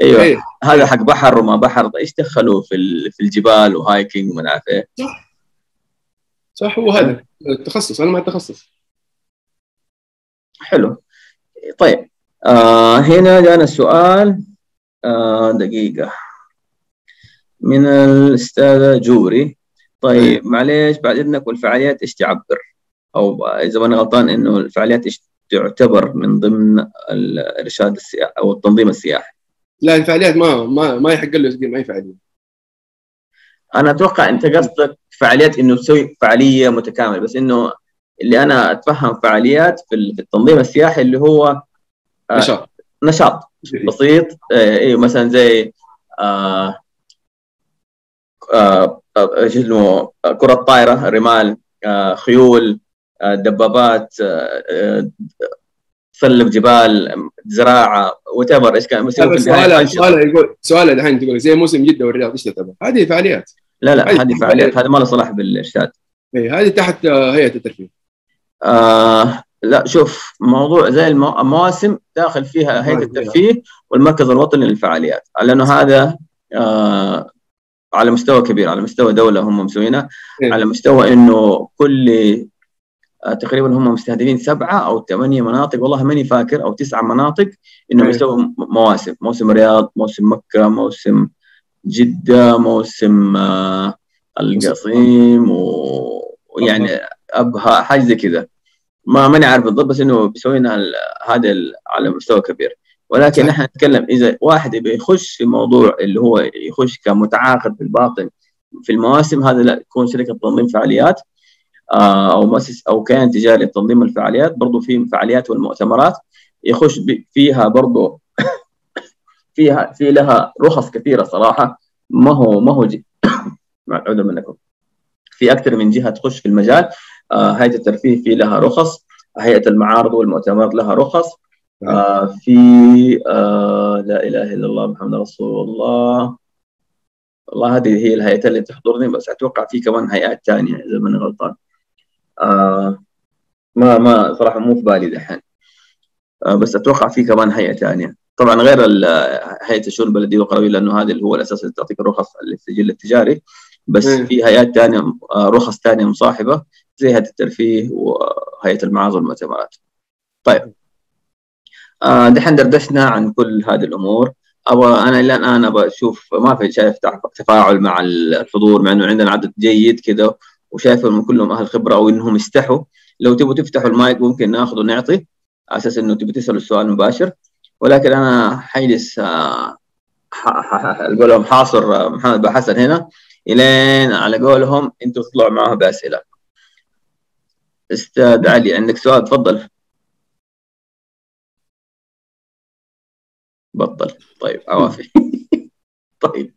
Speaker 1: أيوه.
Speaker 2: إيه.
Speaker 1: هذا حق بحر وما بحر إيش دخلوا في ال... في الجبال وهايكينج وما عارف إيه؟
Speaker 2: صح. هو هذا. التخصص أنا مع التخصص.
Speaker 1: حلو. طيب آه هنا جانا السؤال آه دقيقة. من الأستاذة جوري. طيب معليش بعد إذنك والفعاليات إيش تعبر؟ أو إذا أنا غلطان إنه الفعاليات تعتبر من ضمن الإرشاد السياحي أو التنظيم السياحي.
Speaker 2: لا الفعاليات ما ما ما يحق له يقيم اي فعاليه
Speaker 1: أنا أتوقع أنت قصدك فعاليات إنه تسوي فعالية متكاملة بس إنه اللي أنا أتفهم فعاليات في ال- في التنظيم السياحي اللي هو آه.
Speaker 2: نشاط.
Speaker 1: نشاط. بسيط آه، أيوه مثلا زي آه آه إيش اسمه كرة طايرة رمال آه خيول دبابات آه آه، تسلق جبال زراعة whatever إيش كان
Speaker 2: سؤال. سؤال يقول سؤال الحين تقول زي موسم جدة والرياض إيش تعتبر؟ هذه فعاليات.
Speaker 1: لا لا
Speaker 2: هذه
Speaker 1: فعاليات هذا ما له صلاح بالإرشاد.
Speaker 2: اي هذه تحت آه، هيئة الترفيه.
Speaker 1: آه لا شوف موضوع زي المو- المواسم داخل فيها هيئة
Speaker 2: آه،
Speaker 1: الترفيه والمركز الوطني للفعاليات. لأنه هذا آه على مستوى كبير على مستوى دولة هم مسوينها
Speaker 2: إيه.
Speaker 1: على مستوى إنه كل آه تقريبا هم مستهدفين سبعة أو ثمانية مناطق. والله ماني فاكر أو تسعة مناطق إنهم
Speaker 2: إيه.
Speaker 1: يسووا مواسم. موسم الرياض موسم مكة موسم جدة موسم آه القصيم ويعني أبها حاجة زي كذا. ما ماني عارف بالضبط بس إنه بيسوينا هذا على مستوى كبير. ولكن
Speaker 2: صح.
Speaker 1: نحن نتكلم إذا واحد يبي يخش في موضوع اللي هو يخش كمتعاقد بالباطن في المواسم هذا لا يكون شركة تنظيم فعاليات. آه، أو مؤسس أو كيان تجاري لتنظيم الفعاليات. برضو في فعاليات والمؤتمرات. يخش فيها برضو فيها في لها رخص كثيرة صراحة. ما هو ما هو مع العذر منكم. في أكثر من جهة تخش في المجال. آه، هيئة الترفيه في لها رخص. هيئة المعارض والمؤتمرات لها رخص. آه، في آه، لا إله إلا الله محمد رسول الله. والله هذه هي الهيئات اللي تحضرني بس أتوقع في كمان هيئات ثانية إذا ماني غلطان. آه ما ما صراحة مو في بالي دحين. آه بس أتوقع في كمان هيئة ثانية. طبعا غير هيئة الشؤون البلدية والقروية لأنه هذا اللي هو الأساس اللي تعطيك الرخص للسجل التجاري. بس م. في هيئات ثانية آه، رخص ثانية مصاحبة زي هيئة الترفيه وهيئة المعارض والمؤتمرات. طيب. آه دحين دردشنا عن كل هذه الأمور. أبغى أنا إلى الآن أبغى أشوف ما في شايف تفاعل مع الحضور مع إنه عندنا عدد جيد كذا وشايف انهم كلهم أهل خبرة أو إنهم يستحوا. لو تبغوا تفتحوا المايك ممكن ناخذ ونعطي على أساس إنه تبغوا تسألوا السؤال مباشر. ولكن أنا حيجلس آه، قولهم حاصر آه، محمد بحسن هنا. إلين على قولهم أنتم تطلعوا معه بأسئلة. أستاذ علي عندك سؤال؟ تفضل. بطل. طيب عوافي. طيب.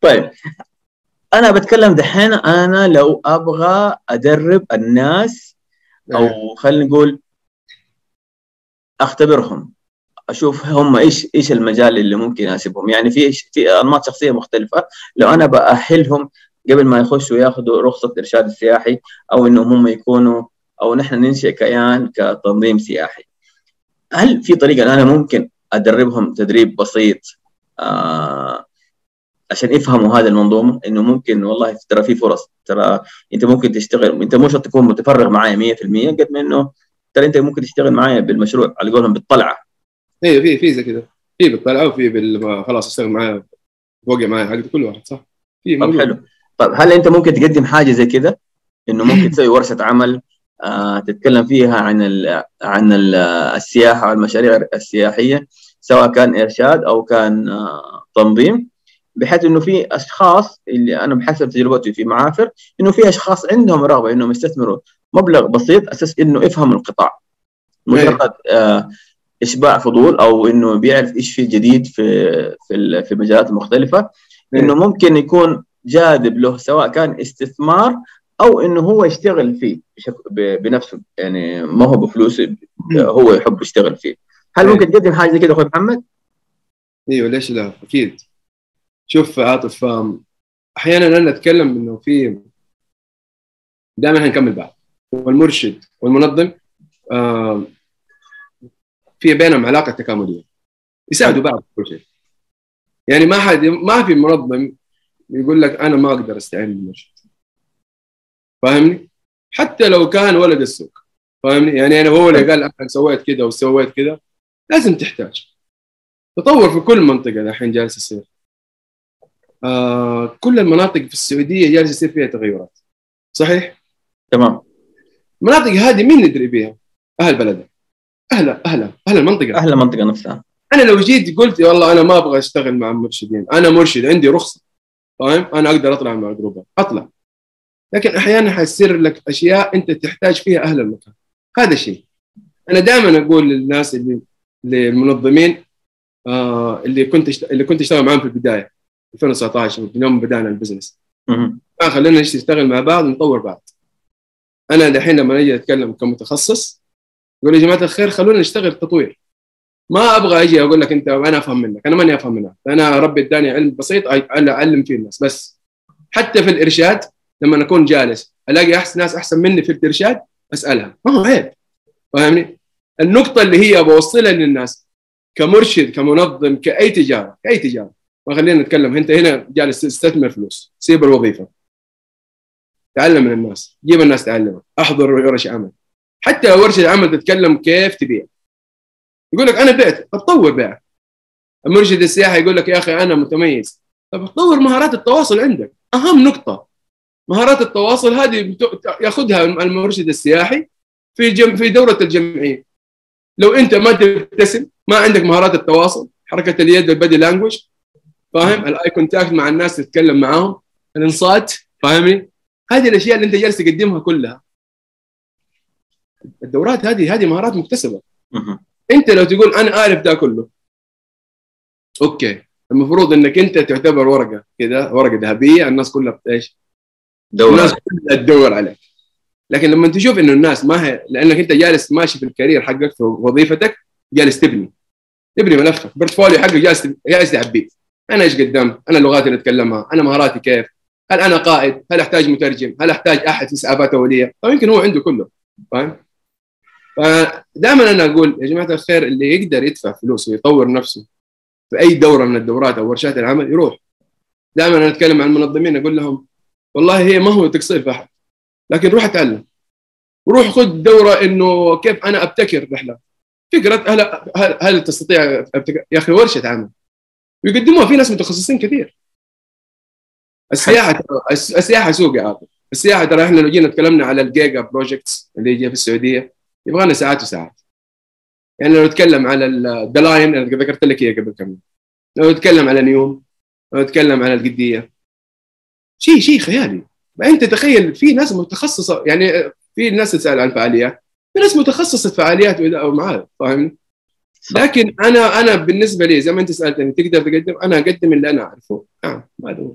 Speaker 1: طيب. أنا بتكلم دحين أنا لو أبغى أدرب الناس أو نعم. خلينا نقول أختبرهم أشوف هم إيش إيش المجال اللي ممكن يناسبهم يعني في في أنماط شخصية مختلفة. لو أنا بأهلهم قبل ما يخشوا ياخذوا رخصة الارشاد السياحي أو إنهم هم يكونوا أو نحن ننشئ كيان كتنظيم سياحي. هل في طريقة أنا ممكن أدربهم تدريب بسيط؟ آه عشان يفهموا هذه المنظومة إنه ممكن والله ترى في فرص. ترى أنت ممكن تشتغل أنت مو شرط تكون متفرغ معايا 100% قد ما إنه ترى أنت ممكن تشتغل معايا بالمشروع على قولهم بالطلعة.
Speaker 2: أيوه في في زي كذا. في بالطلعة وفي بال خلاص أشتغل معايا وقع معايا حق كل واحد صح؟
Speaker 1: في طيب حلو. طيب هل أنت ممكن تقدم حاجة زي كذا؟ إنه ممكن تسوي ورشة عمل آه تتكلم فيها عن ال عن ال السياحة والمشاريع السياحية سواء كان إرشاد أو كان آه تنظيم؟ بحيث إنه في أشخاص اللي أنا بحسب تجربتي في معافر إنه في أشخاص عندهم رغبة إنهم يستثمروا مبلغ بسيط أساس إنه يفهموا القطاع. مجرد آه إشباع فضول أو إنه بيعرف إيش في جديد في في في المجالات المختلفة إنه ممكن يكون جاذب له سواء كان استثمار أو إنه هو يشتغل فيه بنفسه. يعني ما هو بفلوس هو يحب يشتغل فيه. هل ممكن تقدم حاجة زي كذا أخوي محمد؟
Speaker 2: إيوه ليش لا؟ أكيد. شوف عاطف أحيانا أنا أتكلم إنه في دائما هنكمل بعض. والمرشد والمنظم في بينهم علاقة تكاملية. يساعدوا بعض في كل شيء. يعني ما حد ما في منظم يقول لك أنا ما أقدر أستعين بالمرشد. فاهمني؟ حتى لو كان ولد السوق. فاهمني؟ يعني أنا هو اللي قال أنا سويت كذا وسويت كذا لازم تحتاج. تطور في كل منطقة الحين جالس يصير. آه كل المناطق في السعودية جالس يصير فيها تغيرات. صحيح؟
Speaker 1: تمام.
Speaker 2: المناطق هذه مين ندري بها؟ أهل بلدها أهل أهل أهل المنطقة.
Speaker 1: أهل المنطقة نفسها.
Speaker 2: أنا لو جيت قلت والله أنا ما أبغى أشتغل مع مرشدين أنا مرشد عندي رخصة. فاهم أنا أقدر أطلع مع جروبات. أطلع. لكن أحيانا حيصير لك أشياء أنت تحتاج فيها أهل المكان. هذا شيء. أنا دائما أقول للناس اللي للمنظمين آه اللي كنت اللي كنت أشتغل معاهم في البداية. 2019 يوم بدأنا البزنس. آه خلينا نشتغل مع بعض ونطور بعض. أنا الحين لما أجي أتكلم كمتخصص يقول يا جماعة الخير خلونا نشتغل تطوير. ما أبغى أجي أقول لك أنت أنا أفهم منك أنا ماني أفهم منك. أنا ربي إداني علم بسيط اعلم فيه الناس بس. حتى في الإرشاد لما أكون جالس ألاقي احسن ناس أحسن مني في الإرشاد أسألها. ما هو عيب؟ فاهمني؟ النقطة اللي هي بوصلها للناس كمرشد كمنظم كأي تجارة كأي تجارة. ما خلينا نتكلم. انت هنا جالس تستثمر فلوس. سيب الوظيفة. تعلم من الناس. جيب الناس تعلمك. احضر ورش عمل. حتى لو ورشه عمل تتكلم كيف تبيع. يقول لك أنا بعت. طب طور بيعك المرشد السياحي يقول لك يا أخي أنا متميز. طب طور مهارات التواصل عندك. أهم نقطة. مهارات التواصل هذه يأخذها المرشد السياحي في جم في دورة الجمعية. لو أنت ما تبتسم ما عندك مهارات التواصل حركة اليد ال body language فاهم؟ ال eye contact مع الناس تتكلم معاهم. الانصات فاهمني؟ هذه الأشياء اللي أنت جالس تقدمها كلها. الدورات هذه هذه مهارات مكتسبة. أنت لو تقول أنا أعرف ده كله. okay. المفروض إنك أنت تعتبر ورقة كذا ورقة ذهبية. الناس كلها إيش؟ دور الناس كلها تدور عليك. لكن لما تشوف إنه الناس ما هي لأنك أنت جالس ماشي في ال career حقك في وظيفتك جالس تبني. تبني ملفك. portfolio حقك جالس جالس تعبيه. أنا إيش قدمت أنا اللغات اللي أتكلمها. أنا مهاراتي كيف؟ هل أنا قائد؟ هل أحتاج مترجم؟ هل أحتاج أحد في اسعافات أولية؟ طيب يمكن هو عنده كله. فاهم؟ فدائما أنا أقول يا جماعة الخير اللي يقدر يدفع فلوس ويطور نفسه في أي دورة من الدورات أو ورشات العمل يروح. دائما أنا أتكلم عن المنظمين أقول لهم والله هي ما هو تقصير في أحد لكن روح أتعلم. روح خذ دورة إنه كيف أنا أبتكر رحلة. فكرة هل هل, هل تستطيع أبتكر؟ يا أخي ورشة عمل. ويقدموها في ناس متخصصين كثير. السياحة السياحة سوق يا عاطف السياحة ترى إحنا لو جينا تكلمنا على ال giga projects اللي هي في السعودية يبغى ساعات وساعات. يعني لو نتكلم على الدلاين أنا ذكرت لك اياها قبل كم. لو نتكلم على نيوم لو نتكلم على القدية. شيء شيء خيالي. أنت تخيل في ناس متخصصة يعني في ناس تسأل عن فعاليات. في ناس متخصصة فعاليات ومعارض فاهمني؟ لكن أنا أنا بالنسبة لي زي ما أنت سألتني تقدر تقدم؟ أنا أقدم اللي أنا أعرفه. نعم ما هو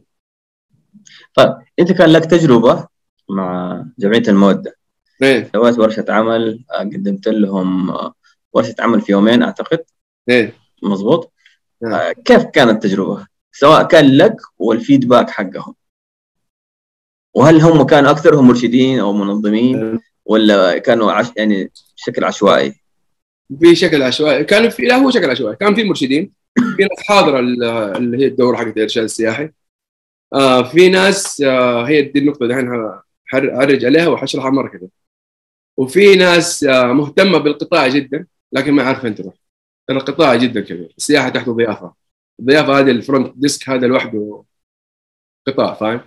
Speaker 1: طيب أنت كان لك تجربة مع جمعية المودة.
Speaker 2: إيه.
Speaker 1: سويت ورشة عمل قدمت لهم ورشة عمل في يومين أعتقد.
Speaker 2: إيه.
Speaker 1: مضبوط نعم. كيف كانت التجربة؟ سواء كان لك والفيدباك حقهم. وهل هم كانوا أكثرهم مرشدين أو منظمين؟ إيه. ولا كانوا عش... يعني بشكل عشوائي؟
Speaker 2: في شكل عشوائي. كان في لا هو شكل عشوائي. كان في مرشدين. في ناس حاضرة اللي هي الدورة حقت الارشاد السياحي. آه في ناس آه هي دي النقطة دحين حرج عليها وحشرحها مرة كده. وفي ناس آه مهتمة بالقطاع جدا لكن ما عارفة تروح القطاع جدا كبير. السياحة تحت ضيافة. الضيافة هذه ال front desk هذا لوحده قطاع فاهم؟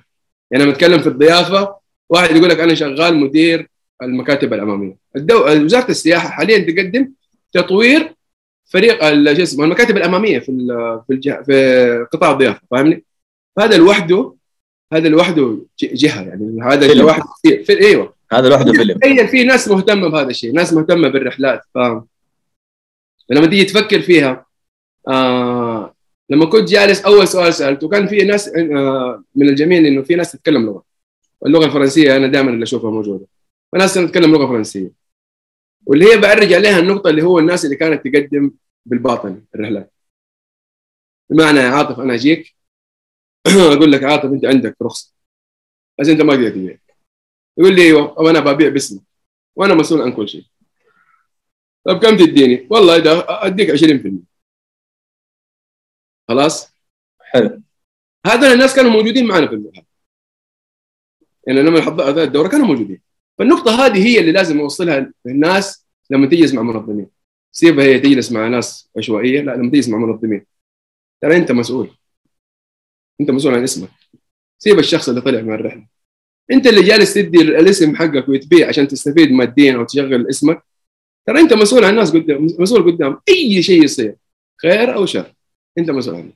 Speaker 2: يعني لما في الضيافة واحد يقول لك أنا شغال مدير المكاتب الأمامية. الدو... وزارة السياحة حاليا تقدم تطوير فريق شو اسمه المكاتب الأمامية في في. في قطاع الضيافة فاهمني؟ هذا لوحده هذا لوحده جهة يعني هذا لوحده في... إيوه.
Speaker 1: هذا لوحده فيلم.
Speaker 2: تخيل في ناس مهتمة بهذا الشيء ناس مهتمة بالرحلات فاهم؟ لما تيجي تفكر فيها آه لما كنت جالس أول سؤال سألته كان في ناس آه من الجميل إنه في ناس تتكلم لغة. اللغة الفرنسية أنا دائما اللي أشوفها موجودة. فناس تتكلم لغة فرنسية. واللي هي بعرج عليها النقطة اللي هو الناس اللي كانت تقدم بالباطن الرحلات بمعنى يا عاطف أنا أجيك أقول لك عاطف أنت عندك رخصة. بس أنت ما تقدر تبيع يقول لي أيوه أو أنا ببيع باسمي وأنا مسؤول عن كل شيء. طب كم تديني؟ والله إذا أديك 20% خلاص؟
Speaker 1: حلو.
Speaker 2: هذول الناس كانوا موجودين معنا في المرحله يعني لما حضرت الدورة كانوا موجودين. فالنقطة هذه هي اللي لازم أوصلها للناس لما تجلس مع منظمين. سيبها هي تجلس مع ناس عشوائية لا لما تجلس مع منظمين. ترى أنت مسؤول. أنت مسؤول عن اسمك. سيب الشخص اللي طلع من الرحلة. أنت اللي جالس تدي الاسم حقك وتبيع عشان تستفيد ماديا أو تشغل اسمك. ترى أنت مسؤول عن الناس قدام مسؤول قدام أي شيء يصير خير أو شر. أنت مسؤول عنه.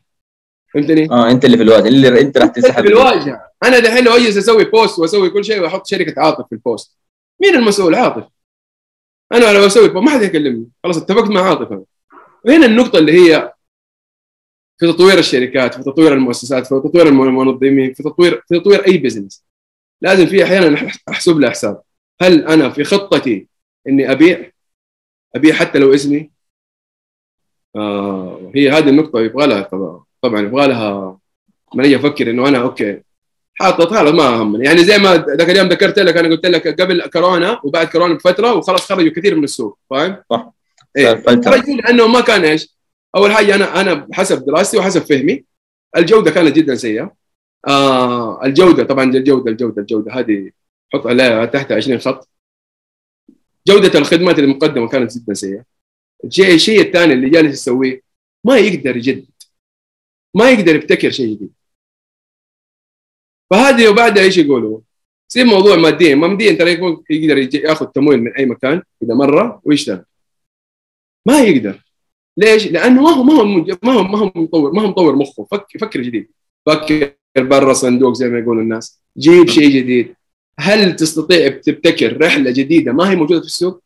Speaker 2: فهمتني؟
Speaker 1: آه أنت اللي في الواجهة اللي أنت راح تنسحب
Speaker 2: في الواجهة. أنا دحين لو أجلس أسوي post وأسوي كل شيء وأحط شركة عاطف في ال post مين المسؤول؟ عاطف. أنا لو أسوي ما حد يكلمني. خلاص اتفقت مع عاطف أنا. وهنا النقطة اللي هي في تطوير الشركات في تطوير المؤسسات في تطوير المنظمين في تطوير في تطوير أي business لازم في أحيانا أحسب له حساب. هل أنا في خطتي إني أبيع؟ أبيع حتى لو اسمي؟ آه هي هذه النقطة يبغى لها طبعا يبغى لها أجي أفكر إنه أنا أوكي. حاطط خلاص ما همني يعني زي ما ذاك اليوم ذكرت لك أنا قلت لك قبل كورونا وبعد كورونا بفترة وخلاص خرجوا كثير من السوق فاهم؟
Speaker 1: صح.
Speaker 2: إيه. لأنه ما كان إيش؟ أول حاجة أنا أنا حسب دراستي وحسب فهمي الجودة كانت جدا سيئة. آه الجودة طبعا الجودة الجودة الجودة هذه حط عليها تحت 20 خط. جودة الخدمات المقدمة كانت جدا سيئة. الشيء الشيء الثاني اللي جالس يسويه ما يقدر يجدد. ما يقدر يبتكر شيء جديد. فهذه وبعدها إيش يقولوا؟ يصير موضوع ماديا ماديا ترى يقدر ياخذ تمويل من أي مكان إذا مرة ويشتغل. ما يقدر. ليش؟ لأنه ما هو ما هو ما هو ما هو مطور ما هو مطور مخه. فكر فكر جديد. فكر برا صندوق زي ما يقولوا الناس. جيب شيء جديد. هل تستطيع تبتكر رحلة جديدة ما هي موجودة في السوق؟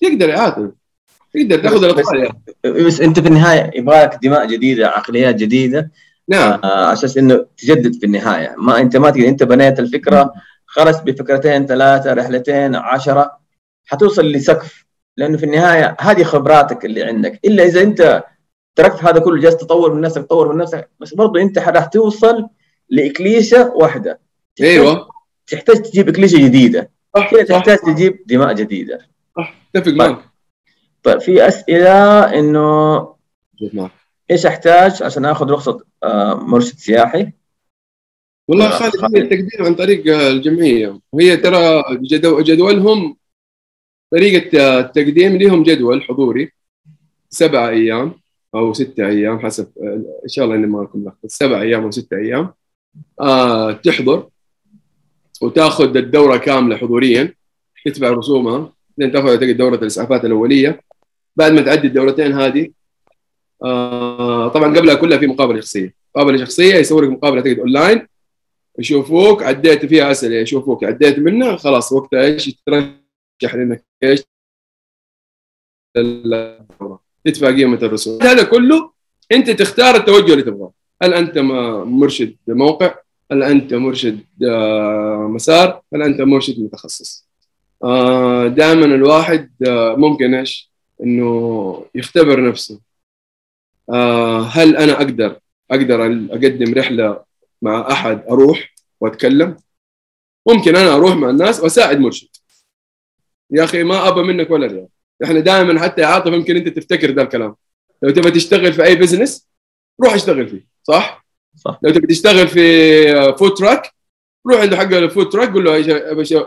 Speaker 2: تقدر يا تقدر تأخذ الأطفال.
Speaker 1: بس أنت في النهاية يبغالك دماء جديدة عقليات جديدة.
Speaker 2: نعم.
Speaker 1: آه أساس إنه تجدد في النهاية. ما أنت ما تقدر أنت بنيت الفكرة خرجت بفكرتين ثلاثة رحلتين عشرة حتوصل لسقف. لأنه في النهاية هذه خبراتك اللي عندك. إلا إذا أنت تركت هذا كله جالس تطور من نفسك تطور من نفسك بس برضه أنت راح توصل لإكليشة واحدة. تحتاج-
Speaker 2: أيوه.
Speaker 1: تحتاج تجيب إكليشة جديدة.
Speaker 2: صح
Speaker 1: كذا
Speaker 2: صح.
Speaker 1: تحتاج تجيب دماء جديدة؟
Speaker 2: صح اتفق معك.
Speaker 1: طيب في
Speaker 2: أسئلة إنه
Speaker 1: إيش أحتاج عشان آخذ رخصة مرشد سياحي.
Speaker 2: والله
Speaker 1: لا،
Speaker 2: خالد
Speaker 1: خالد.
Speaker 2: هي التقديم عن طريق الجمعية. وهي ترى جدو جدولهم طريقة التقديم لهم جدول حضوري سبعة أيام أو ستة أيام حسب إن شاء الله إني ما اكون لخبط سبع أيام أو ستة أيام آه تحضر وتأخذ الدورة كاملة حضوريا تدفع رسومها لين تأخذ دوره الإسعافات الأولية. بعد ما تعدي الدورتين هذه آه طبعا قبلها كلها في مقابلة شخصية. مقابلة شخصية يسوي لك مقابلة اعتقد اونلاين يشوفوك عديت فيها أسئلة يشوفوك عديت منها خلاص وقتها إيش يترشح لأنك إيش. تدفع قيمه الرسوم هذا كله أنت تختار التوجه اللي تبغاه. هل أنت مرشد موقع؟ هل أنت مرشد آه، مسار؟ هل أنت مرشد متخصص؟ دائما الواحد آه، ممكن إيش؟ إنه يختبر نفسه. آه، هل أنا أقدر أقدر أقدم رحلة مع أحد أروح وأتكلم؟ ممكن أنا أروح مع الناس وأساعد مرشد. يا أخي ما أبى منك ولا ريال. إحنا دائما حتى يا عاطف يمكن أنت تفتكر ذا الكلام. لو تبغى تشتغل في أي business روح اشتغل فيه صح؟
Speaker 1: صح.
Speaker 2: لو تبغى تشتغل في food truck روح عند حق ال food truck قول له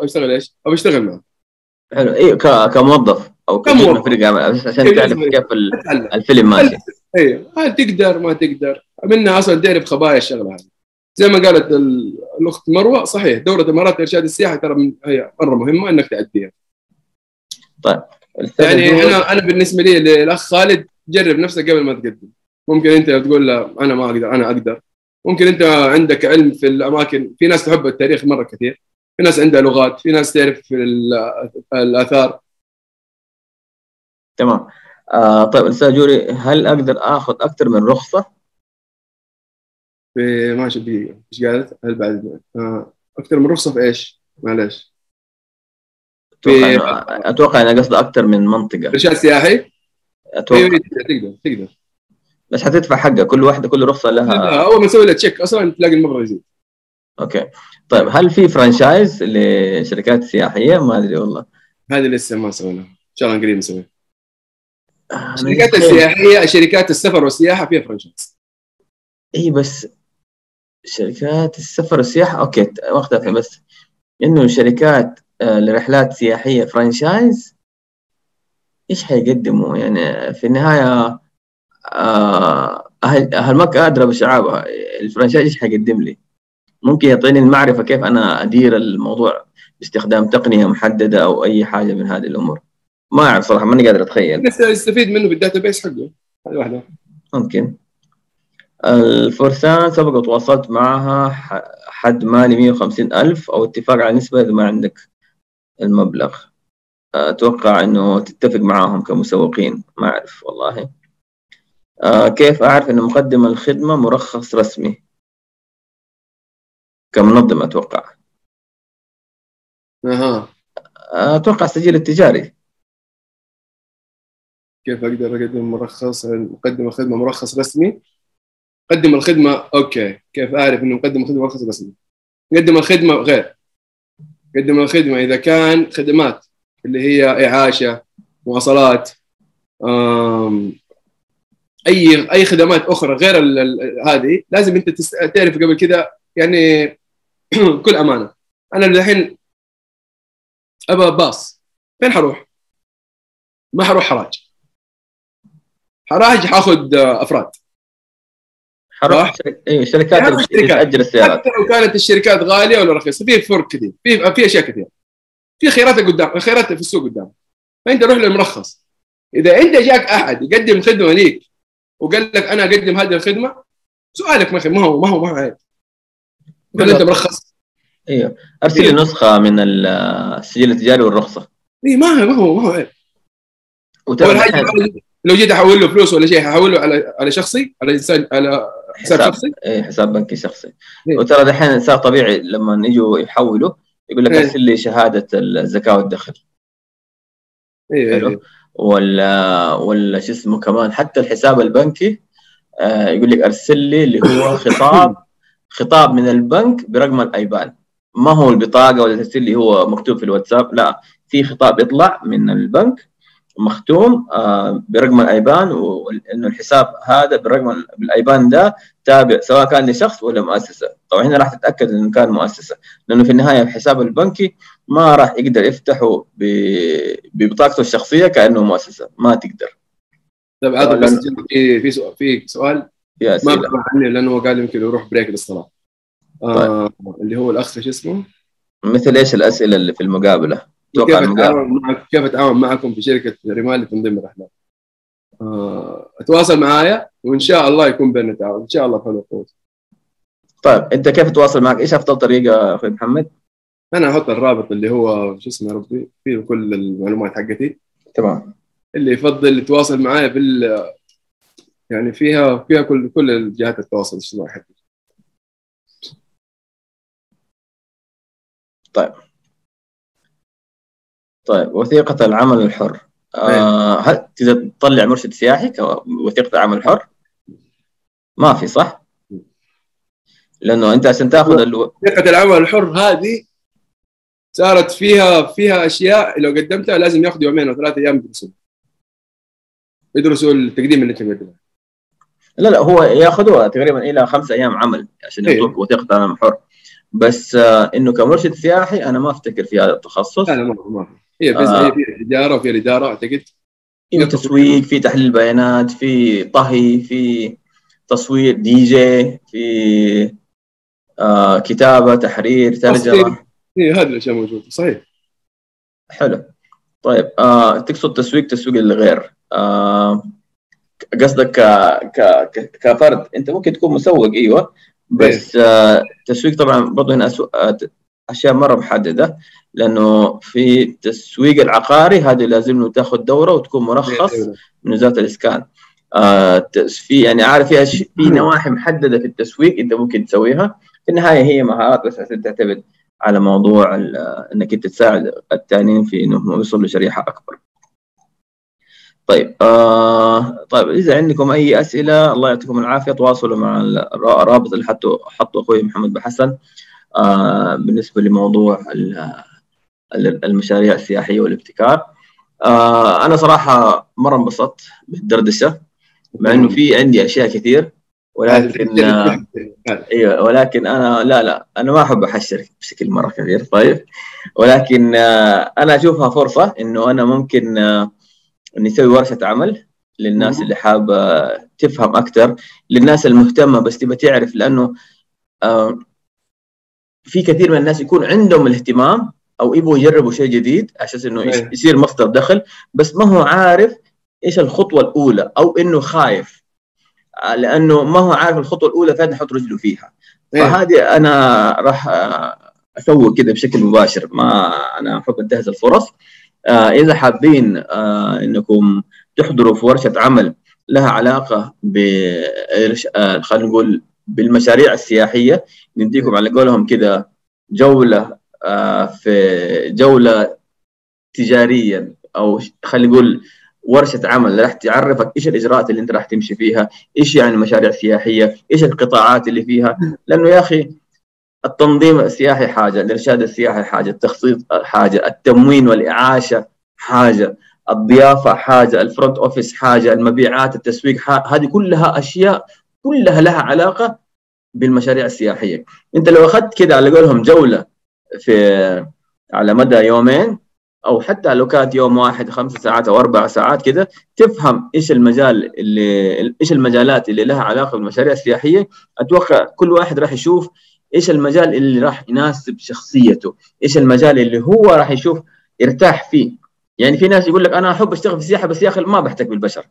Speaker 2: أشتغل إيش؟ أبى أشتغل معه
Speaker 1: حلو. أيوه ك- كموظف أو
Speaker 2: كموظف.
Speaker 1: فريق عمل عشان تعرف كيف الفيلم ماشي.
Speaker 2: أيوه هل تقدر ما تقدر. منها أصلا تعرف خبايا الشغلة هذه. زي ما قالت ال- الأخت مروة صحيح دورة مهارات إرشاد السياحة ترى من هي مرة مهمة إنك تأديها.
Speaker 1: الأستاذ
Speaker 2: يعني أنا أنا بالنسبة لي للأخ خالد جرب نفسك قبل ما تقدم. ممكن أنت تقول له أنا ما أقدر أنا أقدر. ممكن أنت عندك علم في الأماكن. في ناس تحب التاريخ مرة كثير. في ناس عندها لغات. في ناس تعرف في ال- الآثار.
Speaker 1: تمام. آه طيب أستاذ جوري هل أقدر آخذ أكثر من رخصة؟
Speaker 2: في ماشي دقيقه إيش قالت؟ هل بعد؟ آه، أكثر من رخصة في إيش؟ معلش
Speaker 1: أتوقع
Speaker 2: في-
Speaker 1: إنه- أتوقع إنه قصده أكثر من منطقة.
Speaker 2: ارشاد سياحي
Speaker 1: أتوقع
Speaker 2: أيوه تقدر تقدر تقدر.
Speaker 1: بس حتدفع حقها كل واحدة كل رخصة لها.
Speaker 2: أول ما نسوي له check أصلا تلاقي المبلغ يزيد.
Speaker 1: okay. طيب هل في franchise لشركات سياحية؟ ما أدري والله.
Speaker 2: هذه لسه ما سويناها. إن شاء الله قريب نسويها. الشركات
Speaker 1: متخيل-
Speaker 2: السياحيه شركات السفر والسياحة فيها franchise
Speaker 1: إي بس شركات السفر والسياحة okay اختلف بس. إنه شركات آه، لرحلات سياحية franchise إيش حيقدموا؟ يعني في النهاية آه، أهل أهل مكة ادرى بشعابها. ال franchise إيش حيقدم لي؟ ممكن يعطيني المعرفة كيف أنا أدير الموضوع باستخدام تقنية محددة أو أي حاجة من هذه الأمور. ما أعرف صراحة ماني قادر أتخيل.
Speaker 2: بس يستفيد منه بال database حقه. هذه واحدة.
Speaker 1: ممكن. الفرسان سبق وتواصلت معها حد مالي 150 ألف أو اتفاق على نسبة إذا ما عندك المبلغ. أتوقع إنه تتفق معاهم كمسوقين. ما أعرف والله. آه، كيف أعرف إن مقدم الخدمة مرخص رسمي؟ كمنظمة أتوقع.
Speaker 2: أها.
Speaker 1: آه، أتوقع السجل التجاري.
Speaker 2: كيف أقدر أقدم مرخص مقدم الخدمة مرخص رسمي؟ قدم الخدمة أوكي. كيف أعرف انه مقدم الخدمة مرخص رسمي؟ قدم الخدمة غير. قدم الخدمة إذا كان خدمات اللي هي إعاشة مواصلات اي أي خدمات أخرى غير هذه لازم أنت تعرف قبل كذا يعني كل أمانة. أنا الحين أبى باص. فين حروح؟ ما حروح حراج. حراج حاخذ افراد.
Speaker 1: حروح. شرك... أيوة شركات. تأجر السيارات.
Speaker 2: حتى لو كانت الشركات غالية ولا رخيصة في فرق كثير. في في أشياء كثير في خيارات قدام خيارات في السوق قدام. فأنت روح للمرخص. إذا أنت جاك أحد يقدم خدمة ليك وقال لك أنا أقدم هذه الخدمة سؤالك ما ما هو ما هو ما هو عيب. أنت مرخص؟
Speaker 1: أيوة أرسل لي نسخة من السجل التجاري والرخصة.
Speaker 2: اي ما هو ما هو ما هو عيب. لو جيت أحول له فلوس ولا شيء ححوله على على شخصي؟ على انسان على حساب
Speaker 1: حساب.
Speaker 2: شخصي؟
Speaker 1: إيه حساب بنكي شخصي.
Speaker 2: إيه.
Speaker 1: وترى دحين صار طبيعي لما يجوا يحولوا يقول لك
Speaker 2: إيه.
Speaker 1: أرسل لي شهادة الزكاة والدخل.
Speaker 2: اي
Speaker 1: حلو.
Speaker 2: اي
Speaker 1: ولا ولا شو اسمه كمان حتى الحساب البنكي آه يقول لك أرسل لي اللي هو خطاب خطاب من البنك برقم الايبان ما هو البطاقة ولا ترسل لي هو مكتوب في الواتساب لا في خطاب يطلع من البنك مختوم آه، برقم الأيبان وإنه الحساب هذا برقم الايبان ده تابع سواء كان لشخص ولا مؤسسة طبعا هنا راح تتأكد إنه كان مؤسسة لأنه في النهاية الحساب البنكي ما راح يقدر يفتحه ببطاقته الشخصية كأنه مؤسسة ما تقدر
Speaker 2: طيب عادل بس في في سؤال في سؤال
Speaker 1: يا
Speaker 2: ما عني لأنه قال يمكن يروح بريك للصلاه آه طيب. اللي هو الأخ شو اسمه؟
Speaker 1: مثل إيش الأسئلة اللي في المقابلة؟
Speaker 2: كيف اتعاون معك كيف اتعاون معكم في شركة رمال لتنظيم الرحلات آه، أتواصل معايا وإن شاء الله يكون بيننا تعاون. إن شاء الله حول قوه
Speaker 1: طيب أنت كيف تواصل معك؟ إيش أفضل طريقة أخوي محمد؟
Speaker 2: أنا أحط الرابط اللي هو شو اسمه ربي؟ فيه كل المعلومات حقتي.
Speaker 1: تمام.
Speaker 2: اللي يفضل يتواصل معايا بال يعني فيها فيها كل كل الجهات التواصل الاجتماعي حقتي.
Speaker 1: طيب. طيب وثيقة العمل الحر. آه هل تقدر تطلع مرشد سياحي كوثيقة العمل الحر؟ ما في صح؟ لأنه أنت عشان تأخذ
Speaker 2: ألو... العمل الحر هذه صارت فيها فيها أشياء لو قدمتها لازم ياخذ يومين أو ثلاثة أيام يدرسوا يدرسوا التقديم اللي أنت مقدمه
Speaker 1: لا لا هو ياخذوها تقريبا إلى خمسة أيام عمل عشان إيه. يعطوك وثيقة العمل الحر. بس آه إنه كمرشد سياحي أنا ما أفتكر في هذا التخصص.
Speaker 2: لا لا ما ما هي بس آه. هي في الاداره وفي الإدارة أعتقد.
Speaker 1: في تسويق في تحليل بيانات في طهي في تصوير دي جي في آه كتابة تحرير ترجمة.
Speaker 2: هي هذه الأشياء موجودة صحيح.
Speaker 1: حلو. طيب آه تقصد تسويق تسويق الغير آه قصدك ك... ك... كفرد أنت ممكن تكون مسوق أيوه. بس آه تسويق طبعا برضه هنا أشياء مرة محددة. لأنه في التسويق العقاري هذه لازم له تأخذ دورة وتكون مرخص من وزارة الإسكان. آه في يعني عارف في في نواحي محددة في التسويق أنت ممكن تسويها. في النهاية هي مهارات بس تعتمد على موضوع إنك أنت تساعد الثانيين في إنهم يوصلوا لشريحة أكبر. طيب آه طيب إذا عندكم أي أسئلة الله يعطيكم العافية. تواصلوا مع الرابط اللي حطوا حطوا أخوي محمد بحسن آه بالنسبة لموضوع المشاريع السياحية والابتكار. آه أنا صراحة مرة انبسطت بالدردشة مع إنه في عندي أشياء كثير ولكن آه إيوه ولكن أنا لا لا أنا ما أحب أحشر بشكل مرة كبير طيب. ولكن آه أنا أشوفها فرصة إنه أنا ممكن آه نسوي ورشة عمل للناس اللي حابه تفهم أكثر للناس المهتمة بس تبى تعرف لأنه في كثير من الناس يكون عندهم الاهتمام أو يبغوا يجربوا شيء جديد عشان إنه أيه. يصير مصدر دخل بس ما هو عارف إيش الخطوة الأولى أو إنه خايف آه، لأنه ما هو عارف الخطوة الأولى فين يحط رجله فيها أيه. فهذه أنا راح اسوق كده بشكل مباشر ما أنا احب انتهز الفرص آه إذا حابين آه إنكم تحضروا في ورشة عمل لها علاقة ب آه خلينا نقول بالمشاريع السياحية نديكم على قولهم كده جولة آه في جولة تجارية أو خلينا نقول ورشة عمل راح تعرفك إيش الإجراءات اللي أنت راح تمشي فيها، إيش يعني مشاريع سياحية، إيش القطاعات اللي فيها، لأنه يا أخي التنظيم السياحي حاجة، الإرشاد السياحي حاجة، التخطيط حاجة، التموين والإعاشة حاجة، الضيافة حاجة، ال front office حاجة، المبيعات، التسويق هذه كلها أشياء كلها لها علاقة بالمشاريع السياحية. أنت لو أخذت كده على قولهم جولة في على مدى يومين أو حتى لو كانت يوم واحد خمس ساعات أو أربع ساعات كده تفهم إيش المجال اللي إيش المجالات اللي لها علاقة بالمشاريع السياحية. أتوقع كل واحد راح يشوف إيش المجال اللي راح يناسب شخصيته إيش المجال اللي هو راح يشوف يرتاح فيه. يعني في ناس يقول لك أنا أحب أشتغل في السياحة بس يا أخي ما بحتك بالبشر.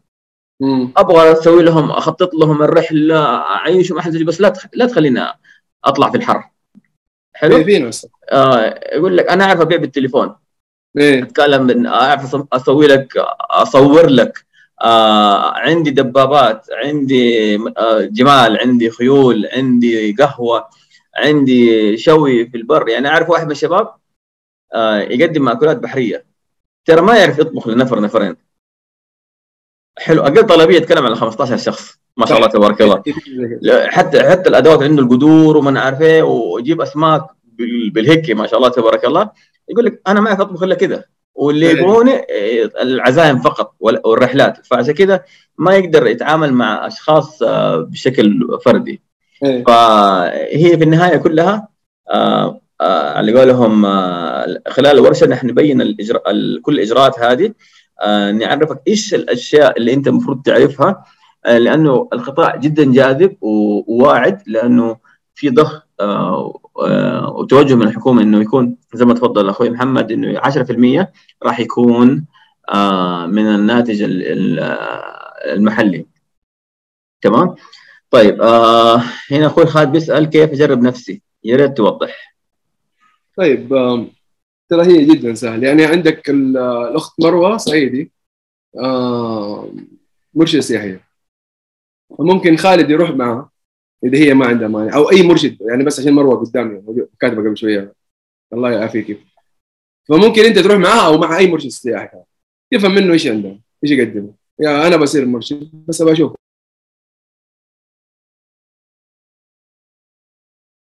Speaker 1: أبغى أسوي لهم أخطط لهم الرحلة أعيشهم احسن بس لا لا تخليني أطلع في الحر.
Speaker 2: حلو؟ إيه
Speaker 1: آه يقول لك أنا اعرف ابيع بالتليفون
Speaker 2: إيه؟
Speaker 1: أتكلم أعرف أسوي لك أصور لك. آه عندي دبابات عندي آه جمال عندي خيول عندي قهوة عندي شوي في البر. يعني أعرف واحد من الشباب آه يقدم مأكولات بحرية. ترى ما يعرف يطبخ لنفر نفرين. حلو. أقل طلبية يتكلم عن 15 شخص ما شاء الله تبارك الله. حتى حتى الأدوات عنده القدور وما عارف إيه ويجيب أسماك بالهيك ما شاء الله تبارك الله. يقول لك أنا ما اعرف أطبخ إلا كذا واللي
Speaker 2: إيه.
Speaker 1: يبغوني إيه، العزائم فقط وال- والرحلات. فعشان كذا ما يقدر يتعامل مع أشخاص آه، بشكل فردي.
Speaker 2: إيه.
Speaker 1: فهي في النهاية كلها آه، آه، على قولهم آه، خلال الورشة نحن نبين الإجراء ال- كل الاجراءات هذه. آه، نعرفك إيش الأشياء اللي أنت المفروض تعرفها آه، لأنه القطاع جدا جاذب وواعد لأنه في ضخ آه، آه، وتوجه من الحكومة إنه يكون زي ما تفضل أخوي محمد إنه 10% راح يكون آه، من الناتج ال- ال- آه، المحلي. تمام؟ طيب آه هنا أخوي خالد بيسأل كيف أجرب نفسي؟ يا ريت توضح.
Speaker 2: طيب ترى هي جدا سهل يعني عندك ال- الأخت مروة صعيدي آم، مرشده سياحية. فممكن خالد يروح معها إذا هي ما عندها مانع. أو أي مرشد يعني بس عشان مروة قدامي كاتبة قبل شوية. الله يعافيك. فممكن أنت تروح معها أو مع أي مرشد سياحي. تفهم منه إيش عنده إيش يقدم. يا أنا بصير مرشد بس أبغى أشوف.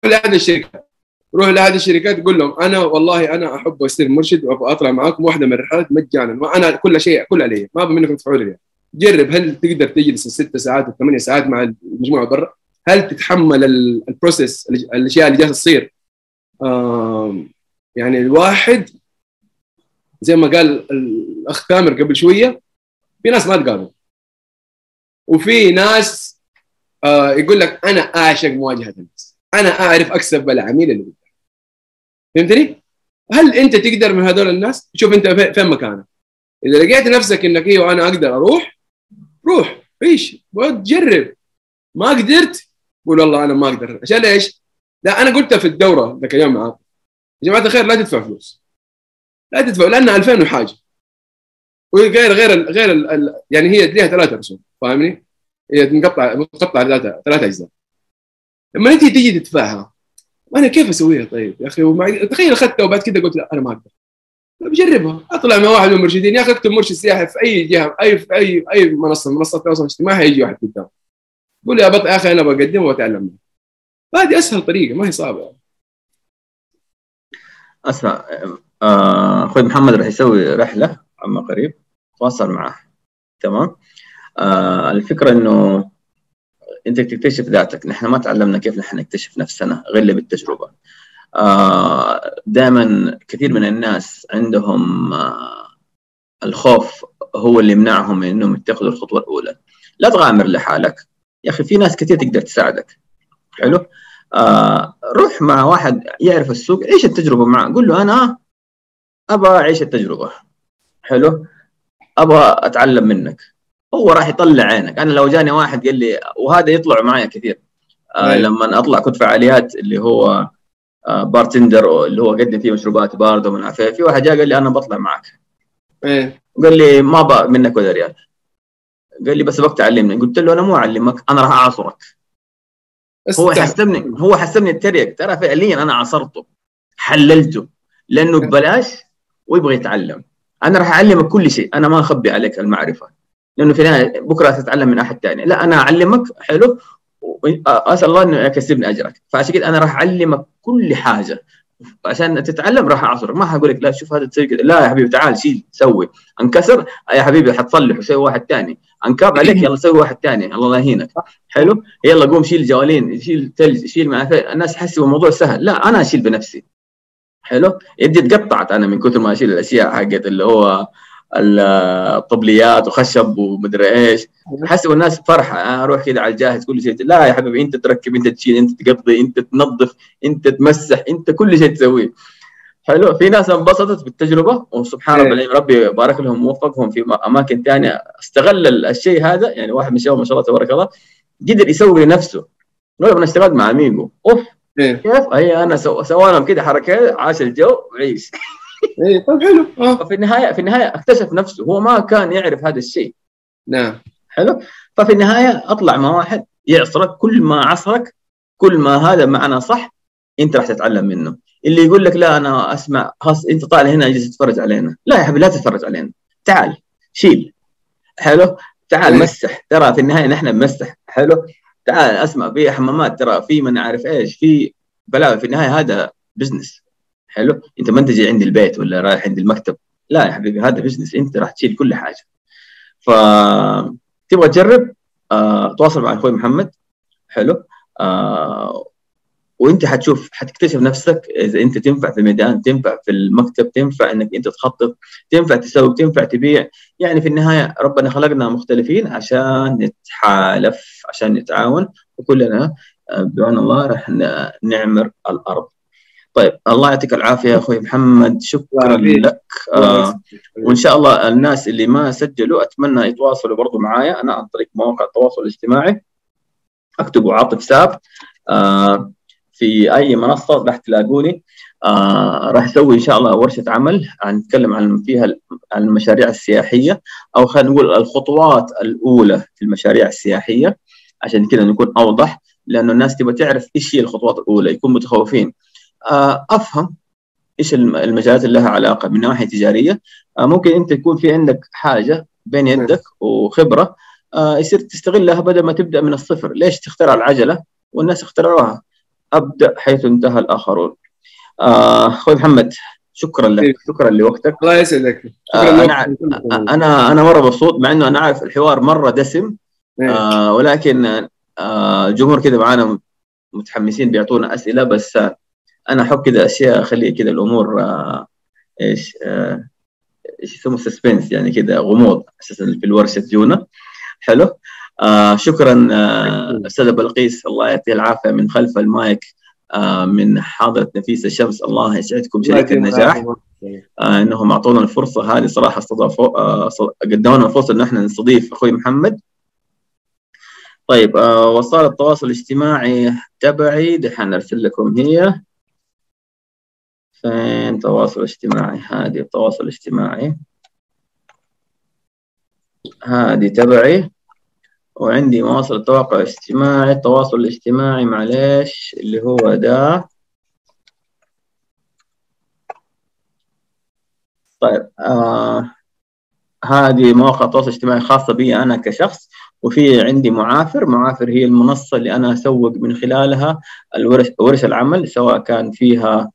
Speaker 2: لاحد الشركات روح لاحد الشركات قول لهم أنا والله أنا أحب اصير مرشد وأبغى أطلع معاكم واحدة من الرحلات مجانا وأنا كل شيء كل علي ما أبغى منكم تدفعوا لي جرب هل تقدر تجلس الست ساعات والثمانية ساعات مع المجموعة برا؟ هل تتحمل ال- البروسيس الأشياء اللي جالسة تصير؟ يعني الواحد زي ما قال الأخ تامر قبل شوية في ناس ما تقابل. وفي ناس آه يقول لك أنا أعشق مواجهة الناس أنا أعرف أكسب العميل اللي فهمتني؟ هل أنت تقدر من هذول الناس؟ شوف أنت في- فين مكانك إذا لقيت نفسك إنك أيوه أنا أقدر أروح روح عيش وجرب ما قدرت قول والله أنا ما أقدر عشان إيش؟ لا أنا قلتها في الدورة ذاك اليوم معاك يا جماعة الخير لا تدفع فلوس لا تدفع لانها 2000 وحاجة وغير غير ال غير ال ال يعني هي لها ثلاثة رسوم فاهمني؟ هي مقطع مقطع ثلاثة ثلاثة أجزاء لما أنت تيجي تدفعها أنا كيف أسويها طيب يا أخي؟ ومع... تخيل أخذتها وبعد كده قلت لا أنا ما أقدر. طيب جربها. أطلع مع واحد من المرشدين يا أخي أكتب مرشد سياحي في أي جهة أي في اي أي منصة منصة تواصل اجتماعي هيجي واحد قدام قول يا بط يا أخي أنا بقدم وأتعلم منك هذه أسهل طريقة ما هي صعبة.
Speaker 1: أسمع آه، أخوي محمد راح يسوي رحلة عما قريب تواصل معاه تمام؟ آه الفكرة إنه انت تكتشف ذاتك. نحن ما تعلمنا كيف نحن نكتشف نفسنا غير إلا بالتجربة. آه دائما كثير من الناس عندهم آه الخوف هو اللي يمنعهم من إنهم يتخذوا الخطوة الأولى. لا تغامر لحالك. يا أخي في ناس كثير تقدر تساعدك. حلو؟ آه روح مع واحد يعرف السوق عيش التجربة معه. قول له أنا أبغى أعيش التجربة. حلو؟ أبغى أتعلم منك. هو راح يطلع عينك. أنا لو جاني واحد قال لي وهذا يطلع معي كثير. آه
Speaker 2: أيوة.
Speaker 1: لما أطلع كنت فعاليات اللي هو آه بارتندر اللي هو قدم فيه مشروبات بارده ومن عارف إيه. في واحد جاء قال لي أنا بطلع معك
Speaker 2: إيه.
Speaker 1: قال لي ما بقى منك ولا ريال. قال لي بس بك تعلمني. قلت له أنا مو أعلمك أنا راح
Speaker 2: أعصرك.
Speaker 1: هو. حسبني هو حسبني التريق. ترى فعليا أنا عصرته حللته لأنه ببلاش ويبغى يتعلم. أنا راح أعلمك كل شيء. أنا ما أخبي عليك المعرفة. لأنه في النهايه بكرة تتعلم من أحد ثاني لا أنا أعلمك حلو اسال الله إنه يكسبني أجرك. فعشان كده أنا راح أعلمك كل حاجة. عشان تتعلم راح أعصرك. ما حقول لك لا شوف هذا تسوي لا يا حبيبي تعال شيل سوي. انكسر يا حبيبي حتصلح وسوي واحد ثاني انكب عليك يلا سوي واحد ثاني الله لا يهينك. حلو؟ يلا قوم شيل جوالين شيل ثلج شيل ما الناس يحسبوا الموضوع سهل. لا أنا أشيل بنفسي. حلو؟ يدي تقطعت أنا من كثر ما أشيل الأشياء حقت اللي هو الطبليات وخشب ومدري إيش. حسب الناس فرحة أنا أروح كذا على الجاهز كل شيء لا يا حبيبي أنت تركب أنت تشيل أنت تقضي أنت تنظف أنت تمسح أنت كل شيء تسويه. حلو. في ناس انبسطت بالتجربة وسبحان
Speaker 2: إيه.
Speaker 1: الله العظيم ربي يبارك لهم ووفقهم في أماكن ثانية استغل الشيء هذا يعني واحد من الشباب ما شاء الله تبارك الله قدر يسوي لنفسه. نقول أنا اشتغلت مع اميجو أوف
Speaker 2: إيه.
Speaker 1: كيف؟ هي أنا سو... سوى لهم كده حركات عاش الجو وعيش
Speaker 2: إيه طيب حلو.
Speaker 1: ففي النهايه في النهاية اكتشف نفسه هو ما كان يعرف هذا الشيء.
Speaker 2: نعم.
Speaker 1: حلو. ففي النهاية أطلع مع واحد يعصرك كل ما عصرك كل ما هذا معنى صح أنت راح تتعلم منه. اللي يقول لك لا أنا أسمع خلاص أنت طالع هنا جالس تتفرج علينا. لا يا حبيبي لا تتفرج علينا. تعال شيل. حلو. تعال
Speaker 2: إيه.
Speaker 1: مسح. ترى في النهاية نحن بنمسح. حلو. تعال أسمع في حمامات ترى في من عارف إيش في بلاوي. في النهاية هذا business حلو؟ انت ما انت جاي عند البيت ولا رايح عند المكتب؟ لا يا حبيبي هذا business انت راح تشيل كل حاجة. ف تبغى تجرب؟ آه، تواصل مع أخوي محمد. حلو. آه، وانت حتشوف حتكتشف نفسك. إذا انت تنفع في الميدان تنفع في المكتب تنفع انك انت تخطط تنفع تسوي تنفع تبيع. يعني في النهاية ربنا خلقنا مختلفين عشان نتحالف عشان نتعاون. وكلنا آه، بعون الله راح نعمر الأرض. طيب الله يعطيك العافية يا أخوي محمد. شكرا. لك. آه وإن شاء الله الناس اللي ما سجلوا أتمنى يتواصلوا برضو معايا. أنا عن طريق مواقع التواصل الاجتماعي. اكتبوا عاطف ساب. آه في أي منصة راح تلاقوني. آه راح أسوي إن شاء الله ورشة عمل. نتكلم عن فيها عن المشاريع السياحية أو خلينا نقول الخطوات الأولى في المشاريع السياحية عشان كذا نكون أوضح لأنه الناس تبغى تعرف إيش هي الخطوات الأولى يكون متخوفين. أفهم إيش الم- المجالات اللي لها علاقة من ناحية تجارية. آه ممكن أنت يكون في عندك حاجة بين يدك وخبرة آه يصير تستغلها بدل ما تبدأ من الصفر. ليش تخترع العجلة والناس اخترعوها؟ أبدأ حيث انتهى الآخرون. آه أخوي محمد شكرا لك. شكرا لوقتك.
Speaker 2: الله يسعدك.
Speaker 1: آه، أنا أنا مرة مبسوط مع إنه أنا عارف الحوار مرة دسم.
Speaker 2: إيه.
Speaker 1: آه ولكن آه الجمهور كذا معانا متحمسين بيعطونا أسئلة بس آه أنا أحب كذا أشياء أخلي كذا الأمور آه إيش آه إيش يسموه سسبنس يعني كذا غموض أساسا في الورشة تجونا حلو؟ آه شكرا آه أستاذة بلقيس. الله يعطيها العافية من خلف المايك آه من حاضرة نفيسه شمس الله يسعدكم شريك النجاح. آه إنهم أعطونا الفرصة هذه. صراحة استضافوا آه لنا الفرصة ان إحنا نستضيف أخوي محمد. طيب آه وسائل التواصل الاجتماعي تبعي. دحين أرسل لكم هي. فين تواصل اجتماعي؟ هذه التواصل الاجتماعي. هذه تبعي. وعندي مواصل التواصل الاجتماعي. التواصل الاجتماعي معليش اللي هو ده طيب آه هذه مواقع التواصل الاجتماعي خاصة بي أنا كشخص وفي عندي معافر. معافر هي المنصة اللي أنا أسوق من خلالها الورش ورش العمل سواء كان فيها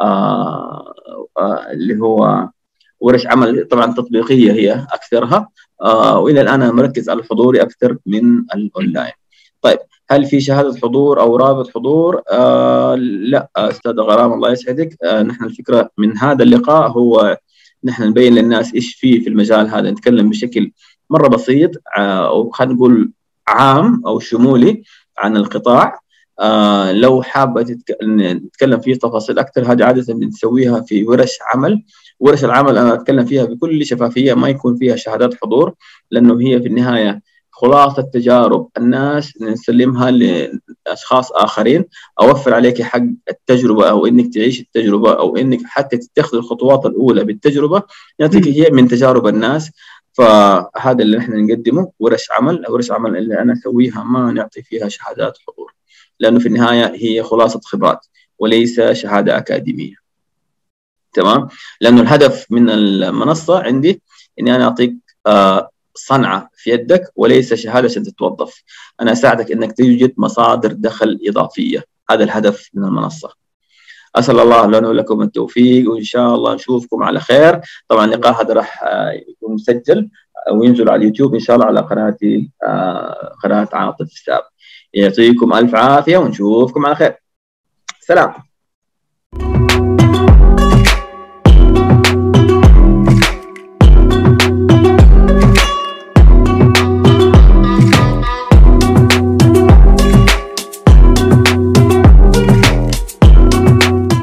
Speaker 1: آه آه اللي هو ورش عمل طبعا تطبيقية هي أكثرها. آه وإلى الآن أنا مركز على الحضوري أكثر من الأونلاين. طيب هل في شهادة حضور أو رابط حضور؟ لا أستاذ غرام الله يسعدك. نحن الفكرة من هذا اللقاء هو نحن نبين للناس إيش في في المجال هذا. نتكلم بشكل مرة بسيط. أو خلينا نقول عام أو شمولي عن القطاع. آه لو حابة تتك... نتكلم فيه تفاصيل أكثر هذه عادة بنسويها في ورش عمل. ورش العمل أنا أتكلم فيها بكل شفافية ما يكون فيها شهادات حضور لأنه هي في النهاية خلاصة تجارب الناس نسلمها لأشخاص آخرين. أوفر عليك حق التجربة أو إنك تعيش التجربة أو إنك حتى تتخذ الخطوات الأولى بالتجربة. يعطيك هي من تجارب الناس. فهذا اللي نحن نقدمه ورش عمل. ورش عمل اللي أنا أسويها ما نعطي فيها شهادات حضور. لأنه في النهاية هي خلاصة خبرات وليس شهادة أكاديمية. تمام؟ لأنه الهدف من المنصة عندي إني أنا أعطيك آه صنعة في يدك وليس شهادة عشان تتوظف. أنا أساعدك إنك توجد مصادر دخل إضافية. هذا الهدف من المنصة. أسأل الله لنا ولكم التوفيق وإن شاء الله نشوفكم على خير. طبعا اللقاء هذا راح يكون مسجل وينزل على اليوتيوب إن شاء الله على قناتي آه قناة عاطف الساب يعطيكم ألف عافية ونشوفكم على خير. سلام.